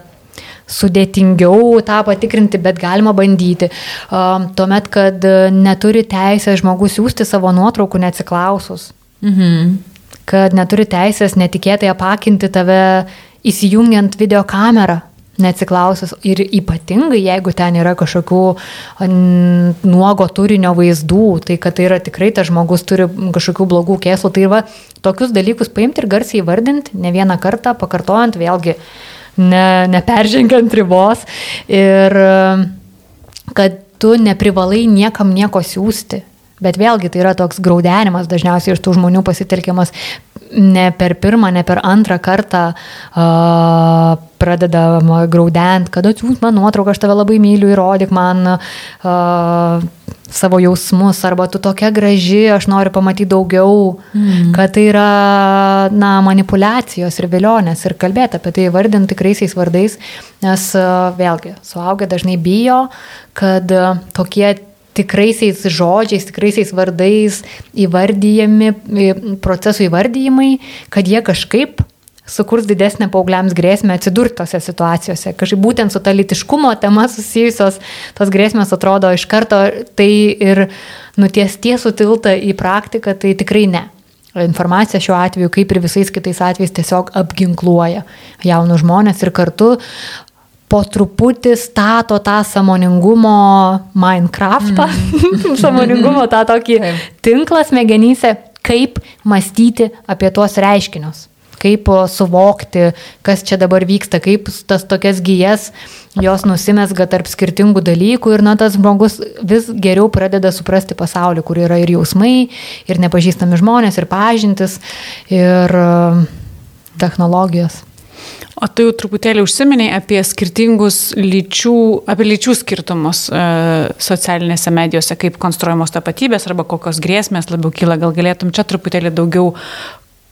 sudėtingiau tą patikrinti, bet galima bandyti. Tuomet, kad neturi teisę žmogus siūsti savo nuotraukų neatsiklausus. Mhm kad neturi teisės netikėtai apakinti tave įsijungiant video kamerą, neatsiklausęs. Ir ypatingai, jeigu ten yra kažkokių nuogo turinio vaizdų, tai kad tai yra tikrai tas žmogus turi kažkokių blogų kėslų. Tai va, tokius dalykus paimti ir garsiai įvardinti, ne vieną kartą, pakartojant vėlgi, ne, neperžengiant ribos. Ir kad tu neprivalai niekam nieko siūsti. Bet vėlgi tai yra toks graudenimas dažniausiai iš tų žmonių pasitelkiamas ne per pirmą, ne per antrą kartą uh, pradedama graudent, kad atsiūs man nuotrauką, aš tave labai myliu, įrodyk man uh, savo jausmus, arba tu tokia graži, aš noriu pamatyti daugiau, mm. kad tai yra, na, manipulacijos ir vilionės ir kalbėti apie tai vardinti tikraisiais vardais, nes uh, vėlgi, suaugę dažnai bijo, kad uh, tokie tikraisiais žodžiais, tikraisiais vardais įvardyjami, procesų įvardyjimai, kad jie kažkaip sukurs didesnę paaugliams grėsmę atsidurti tose situacijose. Kažkaip būtent su ta litiškumo tema susijusios tos grėsmės atrodo iš karto tai ir nuties tiesų tiltą į praktiką, tai tikrai ne. Informacija šiuo atveju, kaip ir visais kitais atvejais, tiesiog apginkluoja jaunus žmonės ir kartu po truputį stato tą samoningumo Minecraftą, mm. samoningumo tą tokį tinklą smegenyse, kaip mąstyti apie tuos reiškinius, kaip suvokti, kas čia dabar vyksta, kaip tas tokias gyjas jos nusimesga tarp skirtingų dalykų ir na tas žmogus vis geriau pradeda suprasti pasaulį, kur yra ir jausmai, ir nepažįstami žmonės, ir pažintis, ir technologijos. O tu jau truputėlį užsiminiai apie skirtingus lyčių, apie lyčių skirtumus e, socialinėse medijose, kaip konstruojamos tapatybės arba kokios grėsmės labiau kyla. Gal galėtum čia truputėlį daugiau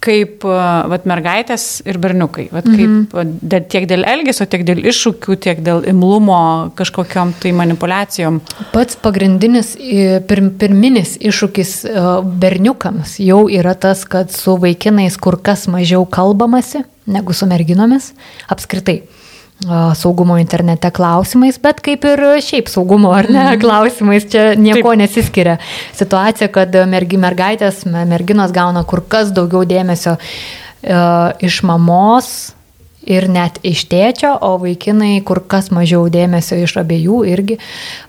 kaip vat, mergaitės ir berniukai. Vat, kaip, mhm. dėl, tiek dėl elgesio, tiek dėl iššūkių, tiek dėl imlumo kažkokiam tai manipulacijom. Pats pagrindinis, pir, pirminis iššūkis berniukams jau yra tas, kad su vaikinais kur kas mažiau kalbamasi negu su merginomis apskritai saugumo internete klausimais, bet kaip ir šiaip saugumo ar ne mhm. klausimais, čia nieko Taip. nesiskiria. Situacija, kad mergi, mergaitės, merginos gauna kur kas daugiau dėmesio uh, iš mamos ir net iš tėčio, o vaikinai kur kas mažiau dėmesio iš abiejų irgi.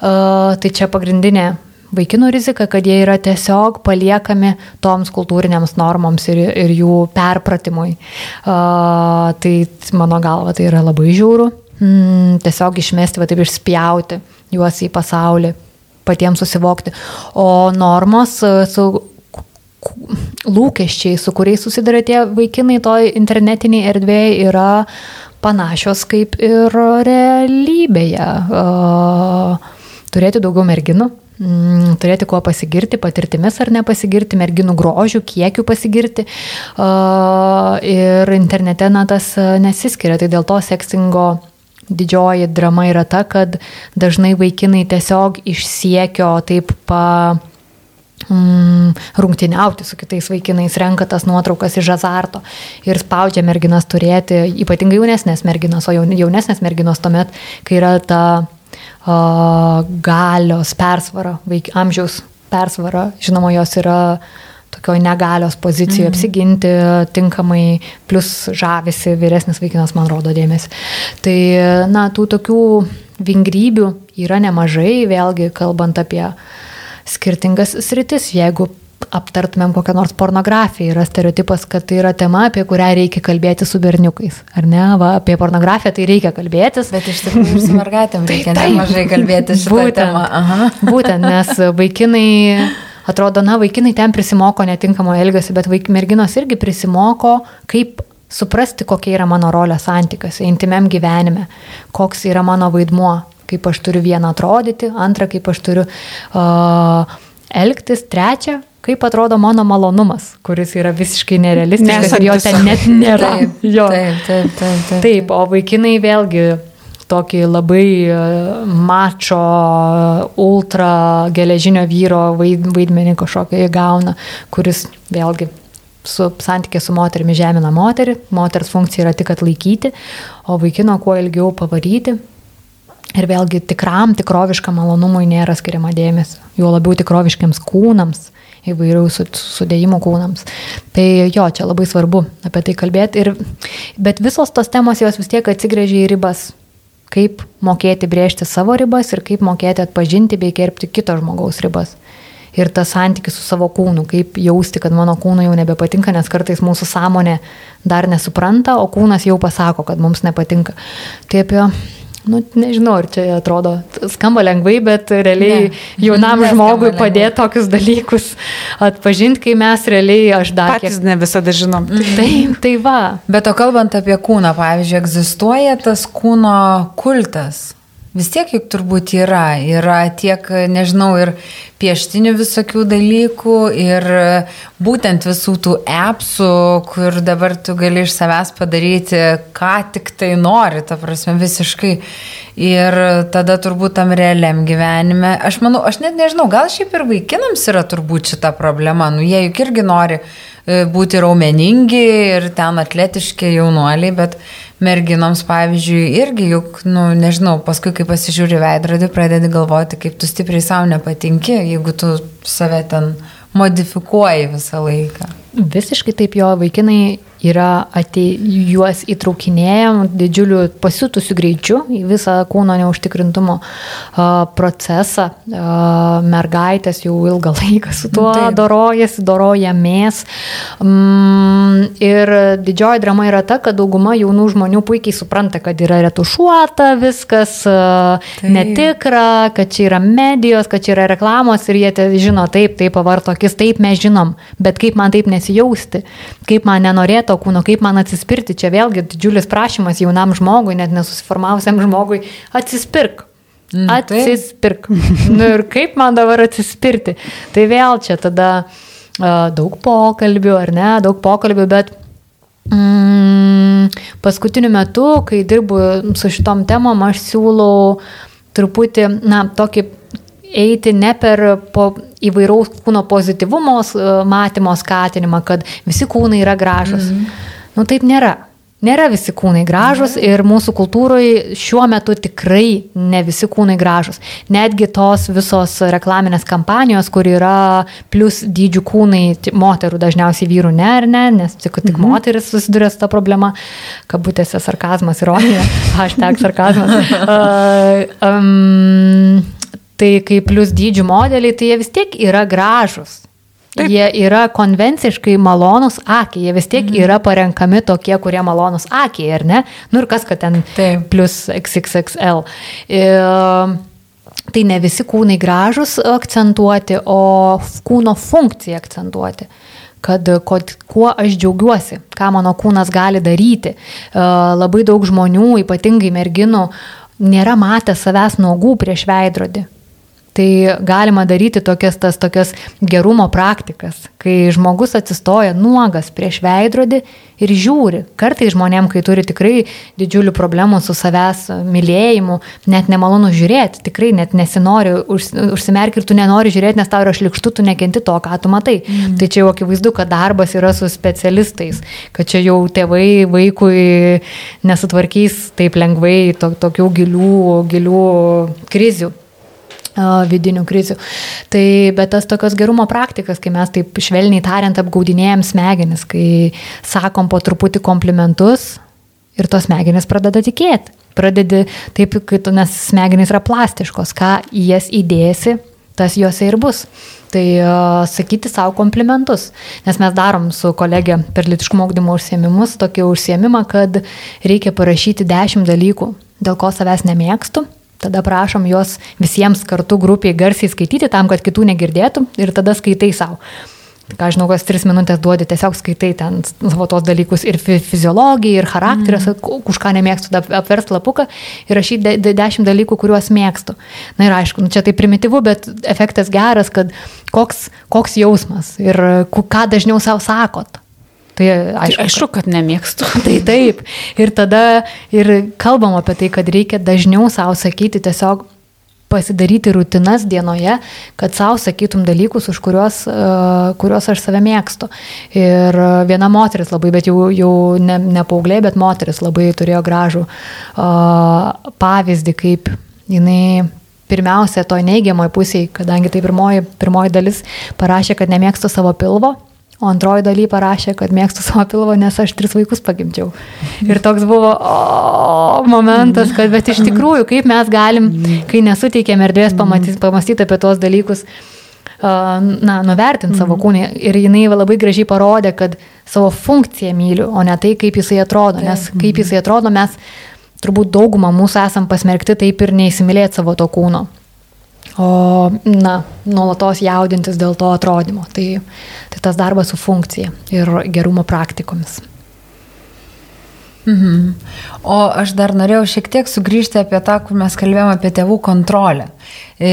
Uh, tai čia pagrindinė vaikinų rizika, kad jie yra tiesiog paliekami toms kultūrinėms normoms ir, ir jų perpratimui. Uh, tai mano galva tai yra labai žiauru. Mm, tiesiog išmesti, va taip išspjauti juos į pasaulį, patiems susivokti. O normos su lūkesčiai, su kuriais susiduria tie vaikinai toj internetiniai erdvėje, yra panašios kaip ir realybėje. Uh, turėti daugiau merginų, mm, turėti kuo pasigirti, patirtimis ar nepasigirti, merginų grožių, kiekių pasigirti. Ir internete na, tas nesiskiria, tai dėl to sekstingo didžioji drama yra ta, kad dažnai vaikinai tiesiog išsiekio taip pa mm, rungtyniauti su kitais vaikinais, renka tas nuotraukas iš azarto ir spaudžia merginas turėti, ypatingai jaunesnės merginos, o jaunesnės merginos tuomet, kai yra ta galios persvara, vaik, amžiaus persvara, žinoma, jos yra tokio negalios pozicijoje, mm. apsiginti tinkamai, plus žavisi vyresnis vaikinas, man rodo dėmesį. Tai, na, tų tokių vingrybių yra nemažai, vėlgi kalbant apie skirtingas sritis. Jeigu aptartumėm kokią nors pornografiją, yra stereotipas, kad tai yra tema, apie kurią reikia kalbėti su berniukais. Ar ne? Va, apie pornografiją tai reikia kalbėtis. Bet iš tikrųjų ir su mergaitėm reikia tai, nemažai kalbėti šitą būtent, temą. Aha. Būtent, nes vaikinai atrodo, na, vaikinai ten prisimoko netinkamo elgesio, bet vaik, merginos irgi prisimoko, kaip suprasti, kokia yra mano rolė santykiuose, intimiam gyvenime, koks yra mano vaidmuo, kaip aš turiu vieną atrodyti, antrą, kaip aš turiu uh, elgtis, trečią, kaip atrodo mano malonumas, kuris yra visiškai nerealistiškas ir jo ten net nėra. Taip, jo. taip, taip, taip, taip. taip, o vaikinai vėlgi tokį labai mačo, ultra geležinio vyro vaidmenį kažkokį įgauna, kuris vėlgi su santykė su moterimi žemina moterį, moters funkcija yra tik atlaikyti, o vaikino kuo ilgiau pavaryti. Ir vėlgi tikram, tikroviškam malonumui nėra skiriama dėmesio, juo labiau tikroviškiams kūnams, įvairių sudėjimų kūnams. Tai jo, čia labai svarbu apie tai kalbėti. Ir, bet visos tos temos jos vis tiek atsigrėžia į ribas. Kaip mokėti brėžti savo ribas ir kaip mokėti atpažinti bei gerbti kito žmogaus ribas ir tas santykis su savo kūnu, kaip jausti, kad mano kūnui jau nebepatinka, nes kartais mūsų sąmonė dar nesupranta, o kūnas jau pasako, kad mums nepatinka. Tai apie Nu, nežinau, ar čia atrodo, skamba lengvai, bet realiai ne. jaunam ne, žmogui padėti tokius dalykus atpažinti, kai mes realiai, aš dar... Patys kiek... ne visada žinom. Taip, tai va. Bet o kalbant apie kūną, pavyzdžiui, egzistuoja tas kūno kultas. Vis tiek juk turbūt yra. Yra tiek, nežinau, ir pieštinių visokių dalykų, ir būtent visų tų appsų, kur dabar tu gali iš savęs padaryti, ką tik tai nori, ta prasme, visiškai. Ir tada turbūt tam realiam gyvenime, aš manau, aš net nežinau, gal šiaip ir vaikinams yra turbūt šita problema. Nu, jie juk irgi nori e, būti raumeningi ir ten atletiški jaunuoliai, bet merginoms, pavyzdžiui, irgi juk, nu, nežinau, paskui, kai pasižiūri veidrodį, pradedi galvoti, kaip tu stipriai savo nepatinki, jeigu tu save ten modifikuoji visą laiką. Visiškai taip jo vaikinai yra atei, juos įtraukinėjom didžiuliu pasitusiu greičiu į visą kūno neužtikrintumo procesą. Mergaitės jau ilgą laiką su tuo Taip. dorojasi, dorojamės. Um, ir didžioji drama yra ta, kad dauguma jaunų žmonių puikiai supranta, kad yra retušuota viskas, uh, netikra, kad čia yra medijos, kad čia yra reklamos ir jie žino taip, taip pavarto akis, taip mes žinom, bet kaip man taip nesijausti, kaip man nenorėtų to kūno, kaip man atsispirti. Čia vėlgi didžiulis prašymas jaunam žmogui, net nesusiformavusiam žmogui, atsispirk. Mm, atsispirk. nu ir kaip man dabar atsispirti. Tai vėl čia tada uh, daug pokalbių, ar ne, daug pokalbių, bet mm, paskutiniu metu, kai dirbu su šitom temom, aš siūlau truputį, na, tokį eiti ne per po įvairaus kūno pozityvumo e, matymo skatinimą, kad visi kūnai yra gražus. Mm -hmm. Nu taip nėra. Nėra visi kūnai gražus ir mūsų kultūroje šiuo metu tikrai ne visi kūnai gražus. Netgi tos visos reklaminės kampanijos, kur yra plus dydžių kūnai, moterų dažniausiai vyrų ne ar ne, nes tik, tik mhm. moteris susiduria su ta problema, kabutėse sarkazmas, ironija, hashtag sarkazmas. Uh, um, tai kaip plus dydžių modeliai, tai jie vis tiek yra gražus. Taip. Jie yra konvenciškai malonus akiai, jie vis tiek mhm. yra parenkami tokie, kurie malonus akiai, ar ne? Nu ir kas, kad ten Taip. plus XXXL. Ir, tai ne visi kūnai gražus akcentuoti, o kūno funkciją akcentuoti kad kuo aš džiaugiuosi, ką mano kūnas gali daryti. Labai daug žmonių, ypatingai merginų, nėra matę savęs nuogų prieš veidrodį. Tai galima daryti tokias tas tokias gerumo praktikas, kai žmogus atsistoja nuogas prieš veidrodį ir žiūri. Kartai žmonėm, kai turi tikrai didžiulių problemų su savęs mylėjimu, net nemalonu žiūrėti, tikrai net nesinori, užsimerki ir tu nenori žiūrėti, nes tau yra šlikštu, tu nekenti to, ką tu matai. Mm. Tai čia jau akivaizdu, kad darbas yra su specialistais, kad čia jau tėvai vaikui nesutvarkys taip lengvai to, tokių gilių, gilių krizių. Vidinių krizių. Tai, bet tas tokios gerumo praktikas, kai mes taip švelniai tariant apgaudinėjom smegenis, kai sakom po truputį komplimentus ir tos smegenis pradeda tikėti. Pradedi taip, kai tu, nes smegenys yra plastiškos, ką į jas įdėsi, tas juose ir bus. Tai uh, sakyti savo komplimentus. Nes mes darom su kolegė per litiškumo augdymo užsiemimus tokį užsiemimą, kad reikia parašyti dešimt dalykų, dėl ko savęs nemėgstu. Tada prašom juos visiems kartu grupiai garsiai skaityti tam, kad kitų negirdėtų ir tada skaitai savo ką žinau, kas tris minutės duodi, tiesiog skaitai ten savo tos dalykus ir fiziologiją, ir charakteris, mm. už ką nemėgstu, apverst lapuką ir rašyti de, dešimt dalykų, kuriuos mėgstu. Na ir aišku, nu, čia tai primityvu, bet efektas geras, kad koks, koks jausmas ir ką dažniau savo sakot. Tai aišku, tai aišku, kad nemėgstu. Tai taip. Ir tada ir kalbam apie tai, kad reikia dažniau savo sakyti tiesiog pasidaryti rutinas dienoje, kad savo sakytum dalykus, už kuriuos, uh, kuriuos aš save mėgstu. Ir viena moteris labai, bet jau, jau ne, ne paaugliai, bet moteris labai turėjo gražų uh, pavyzdį, kaip jinai pirmiausia toj neigiamoj pusėje, kadangi tai pirmoji, pirmoji dalis parašė, kad nemėgstu savo pilvo, O antroji daly parašė, kad mėgstu savo pilvo, nes aš tris vaikus pagimdžiau. Ir toks buvo o, momentas, kad bet iš tikrųjų, kaip mes galim, kai nesuteikėm erdvės pamastyti, apie tuos dalykus, na, nuvertinti savo kūnį. Ir jinai labai gražiai parodė, kad savo funkciją myliu, o ne tai, kaip jisai atrodo. Nes kaip jisai atrodo, mes turbūt daugumą mūsų esam pasmerkti taip ir neįsimylėti savo to kūno o, na, nuolatos jaudintis dėl to atrodymo. Tai, tai tas darbas su funkcija ir gerumo praktikomis. Mhm. O aš dar norėjau šiek tiek sugrįžti apie tą, kur mes kalbėjome apie tėvų kontrolę. E,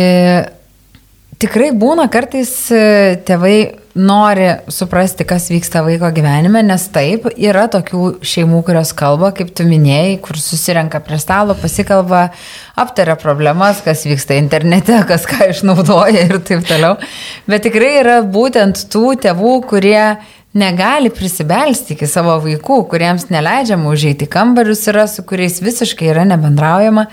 tikrai būna kartais e, tėvai nori suprasti, kas vyksta vaiko gyvenime, nes taip, yra tokių šeimų, kurios kalba, kaip tu minėjai, kur susirenka prie stalo, pasikalba, aptaria problemas, kas vyksta internete, kas ką išnaudoja ir taip toliau. Bet tikrai yra būtent tų tėvų, kurie negali prisibelsti iki savo vaikų, kuriems neleidžiama užeiti kambarius yra, su kuriais visiškai yra nebendraujama.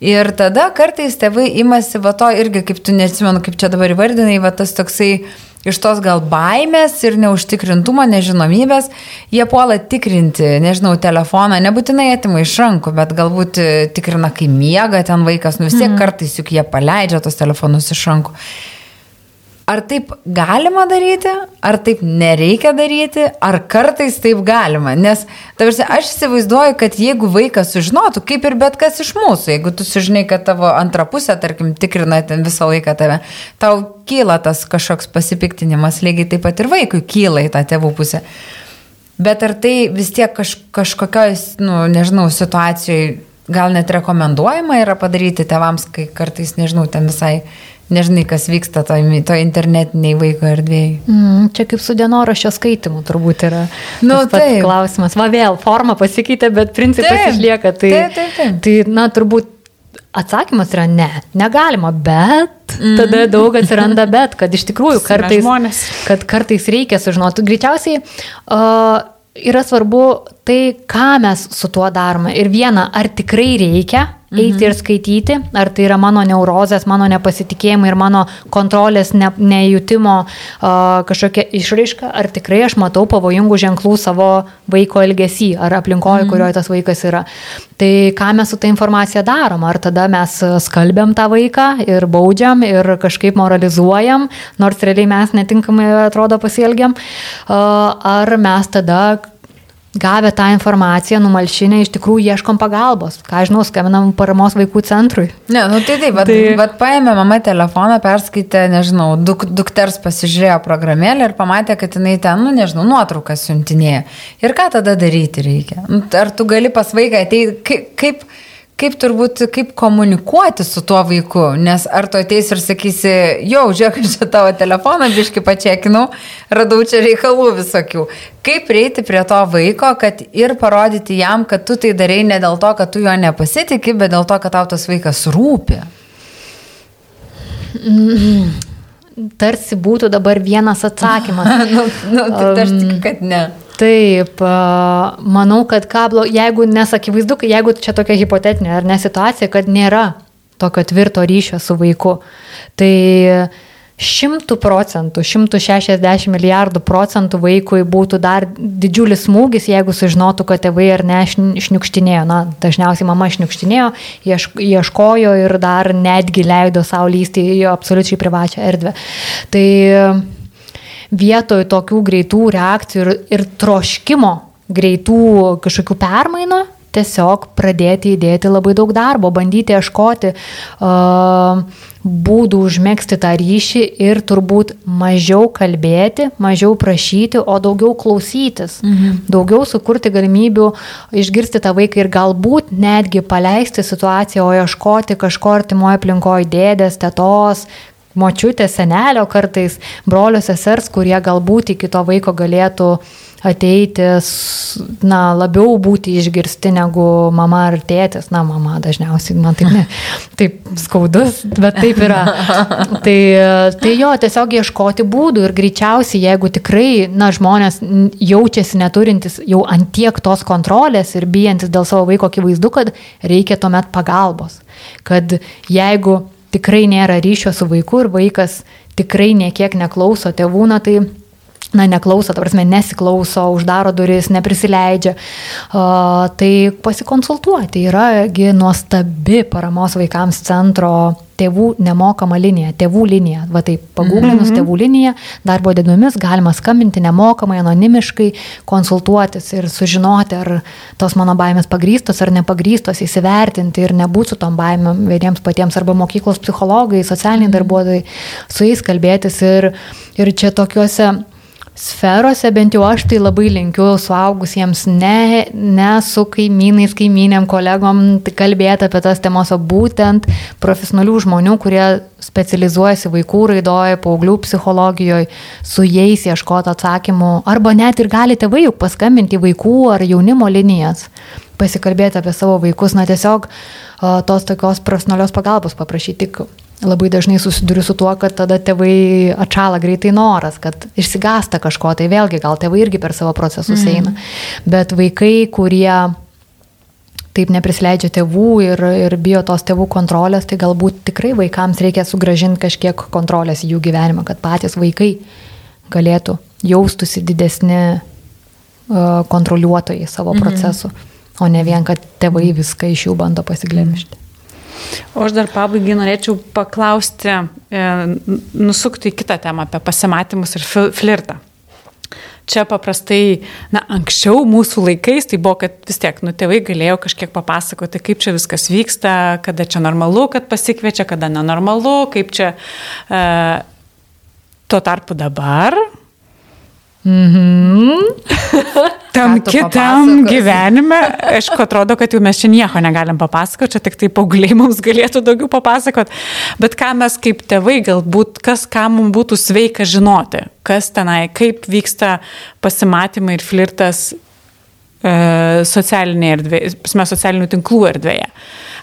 Ir tada kartais tėvai imasi va to irgi, kaip tu neatsimenu, kaip čia dabar įvardinai, va tas toksai iš tos gal baimės ir neužtikrintumo, nežinomybės, jie puola tikrinti, nežinau, telefoną, nebūtinai atima iš rankų, bet galbūt tikrina, kai miega ten vaikas, nu vis tiek mm. kartais juk jie paleidžia tos telefonus iš rankų. Ar taip galima daryti, ar taip nereikia daryti, ar kartais taip galima? Nes, tarsi, aš įsivaizduoju, kad jeigu vaikas sužinotų, kaip ir bet kas iš mūsų, jeigu tu sužinai, kad tavo antra pusė, tarkim, tikrina ten visą laiką tave, tau kyla tas kažkoks pasipiktinimas, lygiai taip pat ir vaikui kyla į tą tėvų pusę. Bet ar tai vis tiek kaž, kažkokioj, nu, nežinau, situacijoje gal net rekomenduojama yra padaryti tėvams, kai kartais, nežinau, ten visai nežinai, kas vyksta to, to internetiniai vaiko erdvėjai. Mm, čia kaip su dienoraščio skaitimu turbūt yra nu, tai klausimas. Va vėl, forma pasikeitė, bet principas taip, išlieka. Tai, taip, taip, taip. tai, na, turbūt atsakymas yra ne, negalima, bet mm. tada daug atsiranda bet, kad iš tikrųjų kartais, kad kartais reikia sužinoti. Greičiausiai uh, yra svarbu tai, ką mes su tuo darome. Ir viena, ar tikrai reikia eiti ir skaityti, ar tai yra mano neurozės, mano nepasitikėjimai ir mano kontrolės ne, nejutimo uh, kažkokia išraiška, ar tikrai aš matau pavojingų ženklų savo vaiko elgesį, ar aplinkoje, mhm. kurioje tas vaikas yra. Tai ką mes su ta informacija darom, ar tada mes skalbiam tą vaiką ir baudžiam ir kažkaip moralizuojam, nors realiai mes netinkamai atrodo pasielgiam, uh, ar mes tada gavę tą informaciją, numalšinę, iš tikrųjų ieškom pagalbos. Ką žinau, skambinam paramos vaikų centrui. Ne, nu tai taip, bet, tai... bet paėmė mama telefoną, perskaitė, nežinau, duk, dukters pasižiūrėjo programėlę ir pamatė, kad jinai ten, nu nežinau, nuotraukas siuntinėja. Ir ką tada daryti reikia? Ar tu gali pas vaiką ateiti, kaip... kaip kaip turbūt, kaip komunikuoti su tuo vaiku, nes ar tu ateis ir sakysi, jau, žiūrėk, čia tavo telefoną, biški pačekinau, radau čia reikalų visokių. Kaip prieiti prie to vaiko, kad ir parodyti jam, kad tu tai darai ne dėl to, kad tu jo nepasitikė, bet dėl to, kad tau tas vaikas rūpi. Tarsi būtų dabar vienas atsakymas. nu, nu, tai aš tikiu, kad ne. Taip, manau, kad kablo, jeigu nesakyvaizdu, jeigu čia tokia hipotetinė ar ne situacija, kad nėra tokio tvirto ryšio su vaiku. Tai šimtų procentų, 160 milijardų procentų vaikui būtų dar didžiulis smūgis, jeigu sužinotų, kad tėvai ar ne šniukštinėjo. Na, dažniausiai mama šniukštinėjo, ieškojo ir dar netgi leido savo lysti į absoliučiai privačią erdvę. Tai vietoj tokių greitų reakcijų ir, ir troškimo greitų kažkokių permainų, tiesiog pradėti įdėti labai daug darbo, bandyti ieškoti uh, būdų užmėgsti tą ryšį ir turbūt mažiau kalbėti, mažiau prašyti, o daugiau klausytis, mhm. daugiau sukurti galimybių išgirsti tą vaiką ir galbūt netgi paleisti situaciją, o ieškoti kažko artimoje aplinkoje dėdės, tetos, močiutės, senelio kartais, brolio sesers, kurie galbūt iki to vaiko galėtų ateiti, na, labiau būti išgirsti negu mama ar tėtis. Na, mama dažniausiai, man taip, ne, taip skaudus, bet taip yra. Tai, tai jo, tiesiog ieškoti būdų ir greičiausiai, jeigu tikrai, na, žmonės jaučiasi neturintis jau antiek tos kontrolės ir bijantis dėl savo vaiko akivaizdu, kad reikia tuomet pagalbos. Kad jeigu tikrai nėra ryšio su vaiku ir vaikas tikrai niekiek neklauso tėvų, na tai na, neklauso, ta prasme, nesiklauso, uždaro duris, neprisileidžia, uh, tai pasikonsultuoti yragi nuostabi paramos vaikams centro tėvų nemokama linija, tėvų linija. Va taip, pagūglinus mm -hmm. tėvų liniją, darbo dienomis galima skambinti nemokamai, anonimiškai, konsultuotis ir sužinoti, ar tos mano baimės pagrystos ar nepagrystos, įsivertinti ir nebūti su tom baimėm vieniems patiems arba mokyklos psichologai, socialiniai darbuotojai, su jais kalbėtis ir, ir čia tokiuose sferose, bent jau aš tai labai linkiu suaugusiems ne, ne su kaimynais, kaimynėm, kolegom kalbėti apie tas temas, o būtent profesionalių žmonių, kurie specializuojasi vaikų raidoje, paauglių psichologijoje, su jais ieškoti atsakymų, arba net ir gali tėvai juk paskambinti vaikų ar jaunimo linijas, pasikalbėti apie savo vaikus, na tiesiog tos tokios profesionalios pagalbos paprašyti tik labai dažnai susiduriu su tuo, kad tada tėvai atšala greitai noras, kad išsigasta kažko, tai vėlgi gal tėvai irgi per savo procesus mm. eina. Bet vaikai, kurie taip neprisleidžia tėvų ir, ir bijo tos tėvų kontrolės, tai galbūt tikrai vaikams reikia sugražinti kažkiek kontrolės į jų gyvenimą, kad patys vaikai galėtų jaustųsi didesni uh, kontroliuotojai savo mm. procesų, o ne vien, kad tėvai viską iš jų bando pasiglemžti. O aš dar pabaigai norėčiau paklausti, e, nusukti į kitą temą apie pasimatymus ir flirtą. Čia paprastai, na, anksčiau mūsų laikais tai buvo, kad vis tiek, nu, tėvai galėjo kažkiek papasakoti, kaip čia viskas vyksta, kada čia normalu, kad pasikviečia, kada nenormalu, kaip čia. E, tuo tarpu dabar Mhm. Tam kitam gyvenime, aišku, atrodo, kad jau mes čia nieko negalim papasakoti, čia tik tai paaugliai mums galėtų daugiau papasakoti, bet ką mes kaip tėvai galbūt, kas ką mums būtų sveika žinoti, kas tenai, kaip vyksta pasimatymai ir flirtas socialinėje erdvėje, socialinių tinklų erdvėje.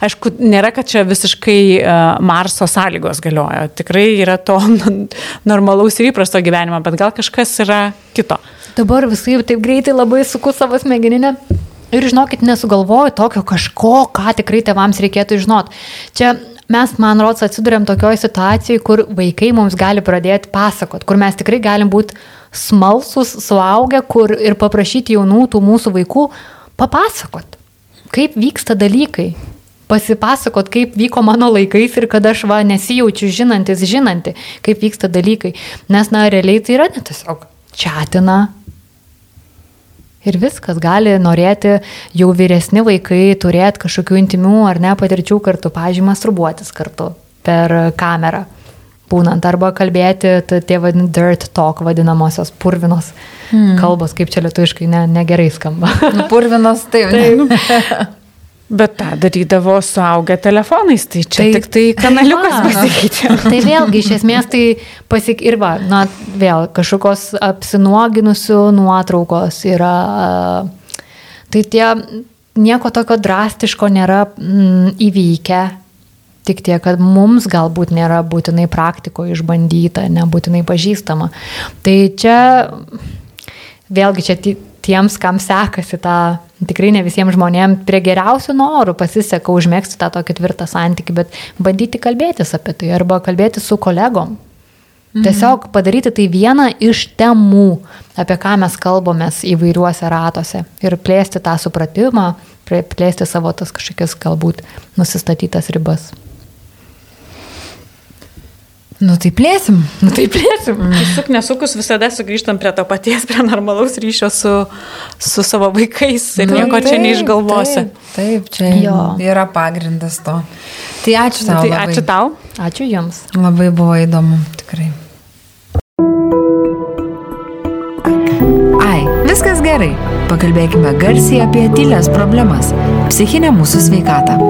Aišku, nėra, kad čia visiškai uh, Marso sąlygos galioja. Tikrai yra to normalaus ir įprasto gyvenimo, bet gal kažkas yra kito. Dabar visai taip greitai labai suku savo smegeninę. Ir žinokit, nesugalvoju tokio kažko, ką tikrai tevams reikėtų žinot. Čia mes, man rodos, atsidurėm tokioje situacijoje, kur vaikai mums gali pradėti pasakot, kur mes tikrai galim būti smalsus, suaugę, kur ir paprašyti jaunų tų mūsų vaikų papasakot, kaip vyksta dalykai, pasipasakot, kaip vyko mano laikais ir kad aš va nesijaučiu žinantis, žinanti, kaip vyksta dalykai. Nes, na, realiai tai yra ne tiesiog čatina. Ir viskas gali norėti jau vyresni vaikai turėti kažkokių intimių ar ne patirčių kartu, pažiūrėjau, masturbuotis kartu per kamerą. Būnant arba kalbėti, tie vadinami dirt talk vadinamosios purvinos hmm. kalbos, kaip čia lietuviškai ne, negerai skamba. Nu, purvinos, taip. taip. Bet tą darydavo suaugę telefonais, tai čia tai, tik tai kanaliukas pasikeitė. Tai vėlgi, iš esmės tai pasik... Ir va, na, vėl kažkokios apsinuoginusių nuotraukos yra. Tai tie nieko tokio drastiško nėra mm, įvykę. Tik tiek, kad mums galbūt nėra būtinai praktikoje išbandyta, nebūtinai pažįstama. Tai čia vėlgi čia tiems, kam sekasi tą Tikrai ne visiems žmonėms prie geriausių norų pasiseka užmėgsti tą tokį tvirtą santykių, bet bandyti kalbėtis apie tai arba kalbėti su kolegom. Mhm. Tiesiog padaryti tai vieną iš temų, apie ką mes kalbamės įvairiuose ratuose ir plėsti tą supratimą, plėsti savo tas kažkokias galbūt nusistatytas ribas. Nu tai plėsim, nu tai plėsim. Suk nesukus visada sugrįžtam prie to paties, prie normalaus ryšio su, su savo vaikais ir nu, nieko taip, čia neišgalvosi. Taip, taip čia jo. yra pagrindas to. Tai ačiū tau. Tai labai. ačiū tau. Ačiū Jums. Labai buvo įdomu, tikrai. Ai, viskas gerai. Pakalbėkime garsiai apie tylės problemas - psichinę mūsų sveikatą.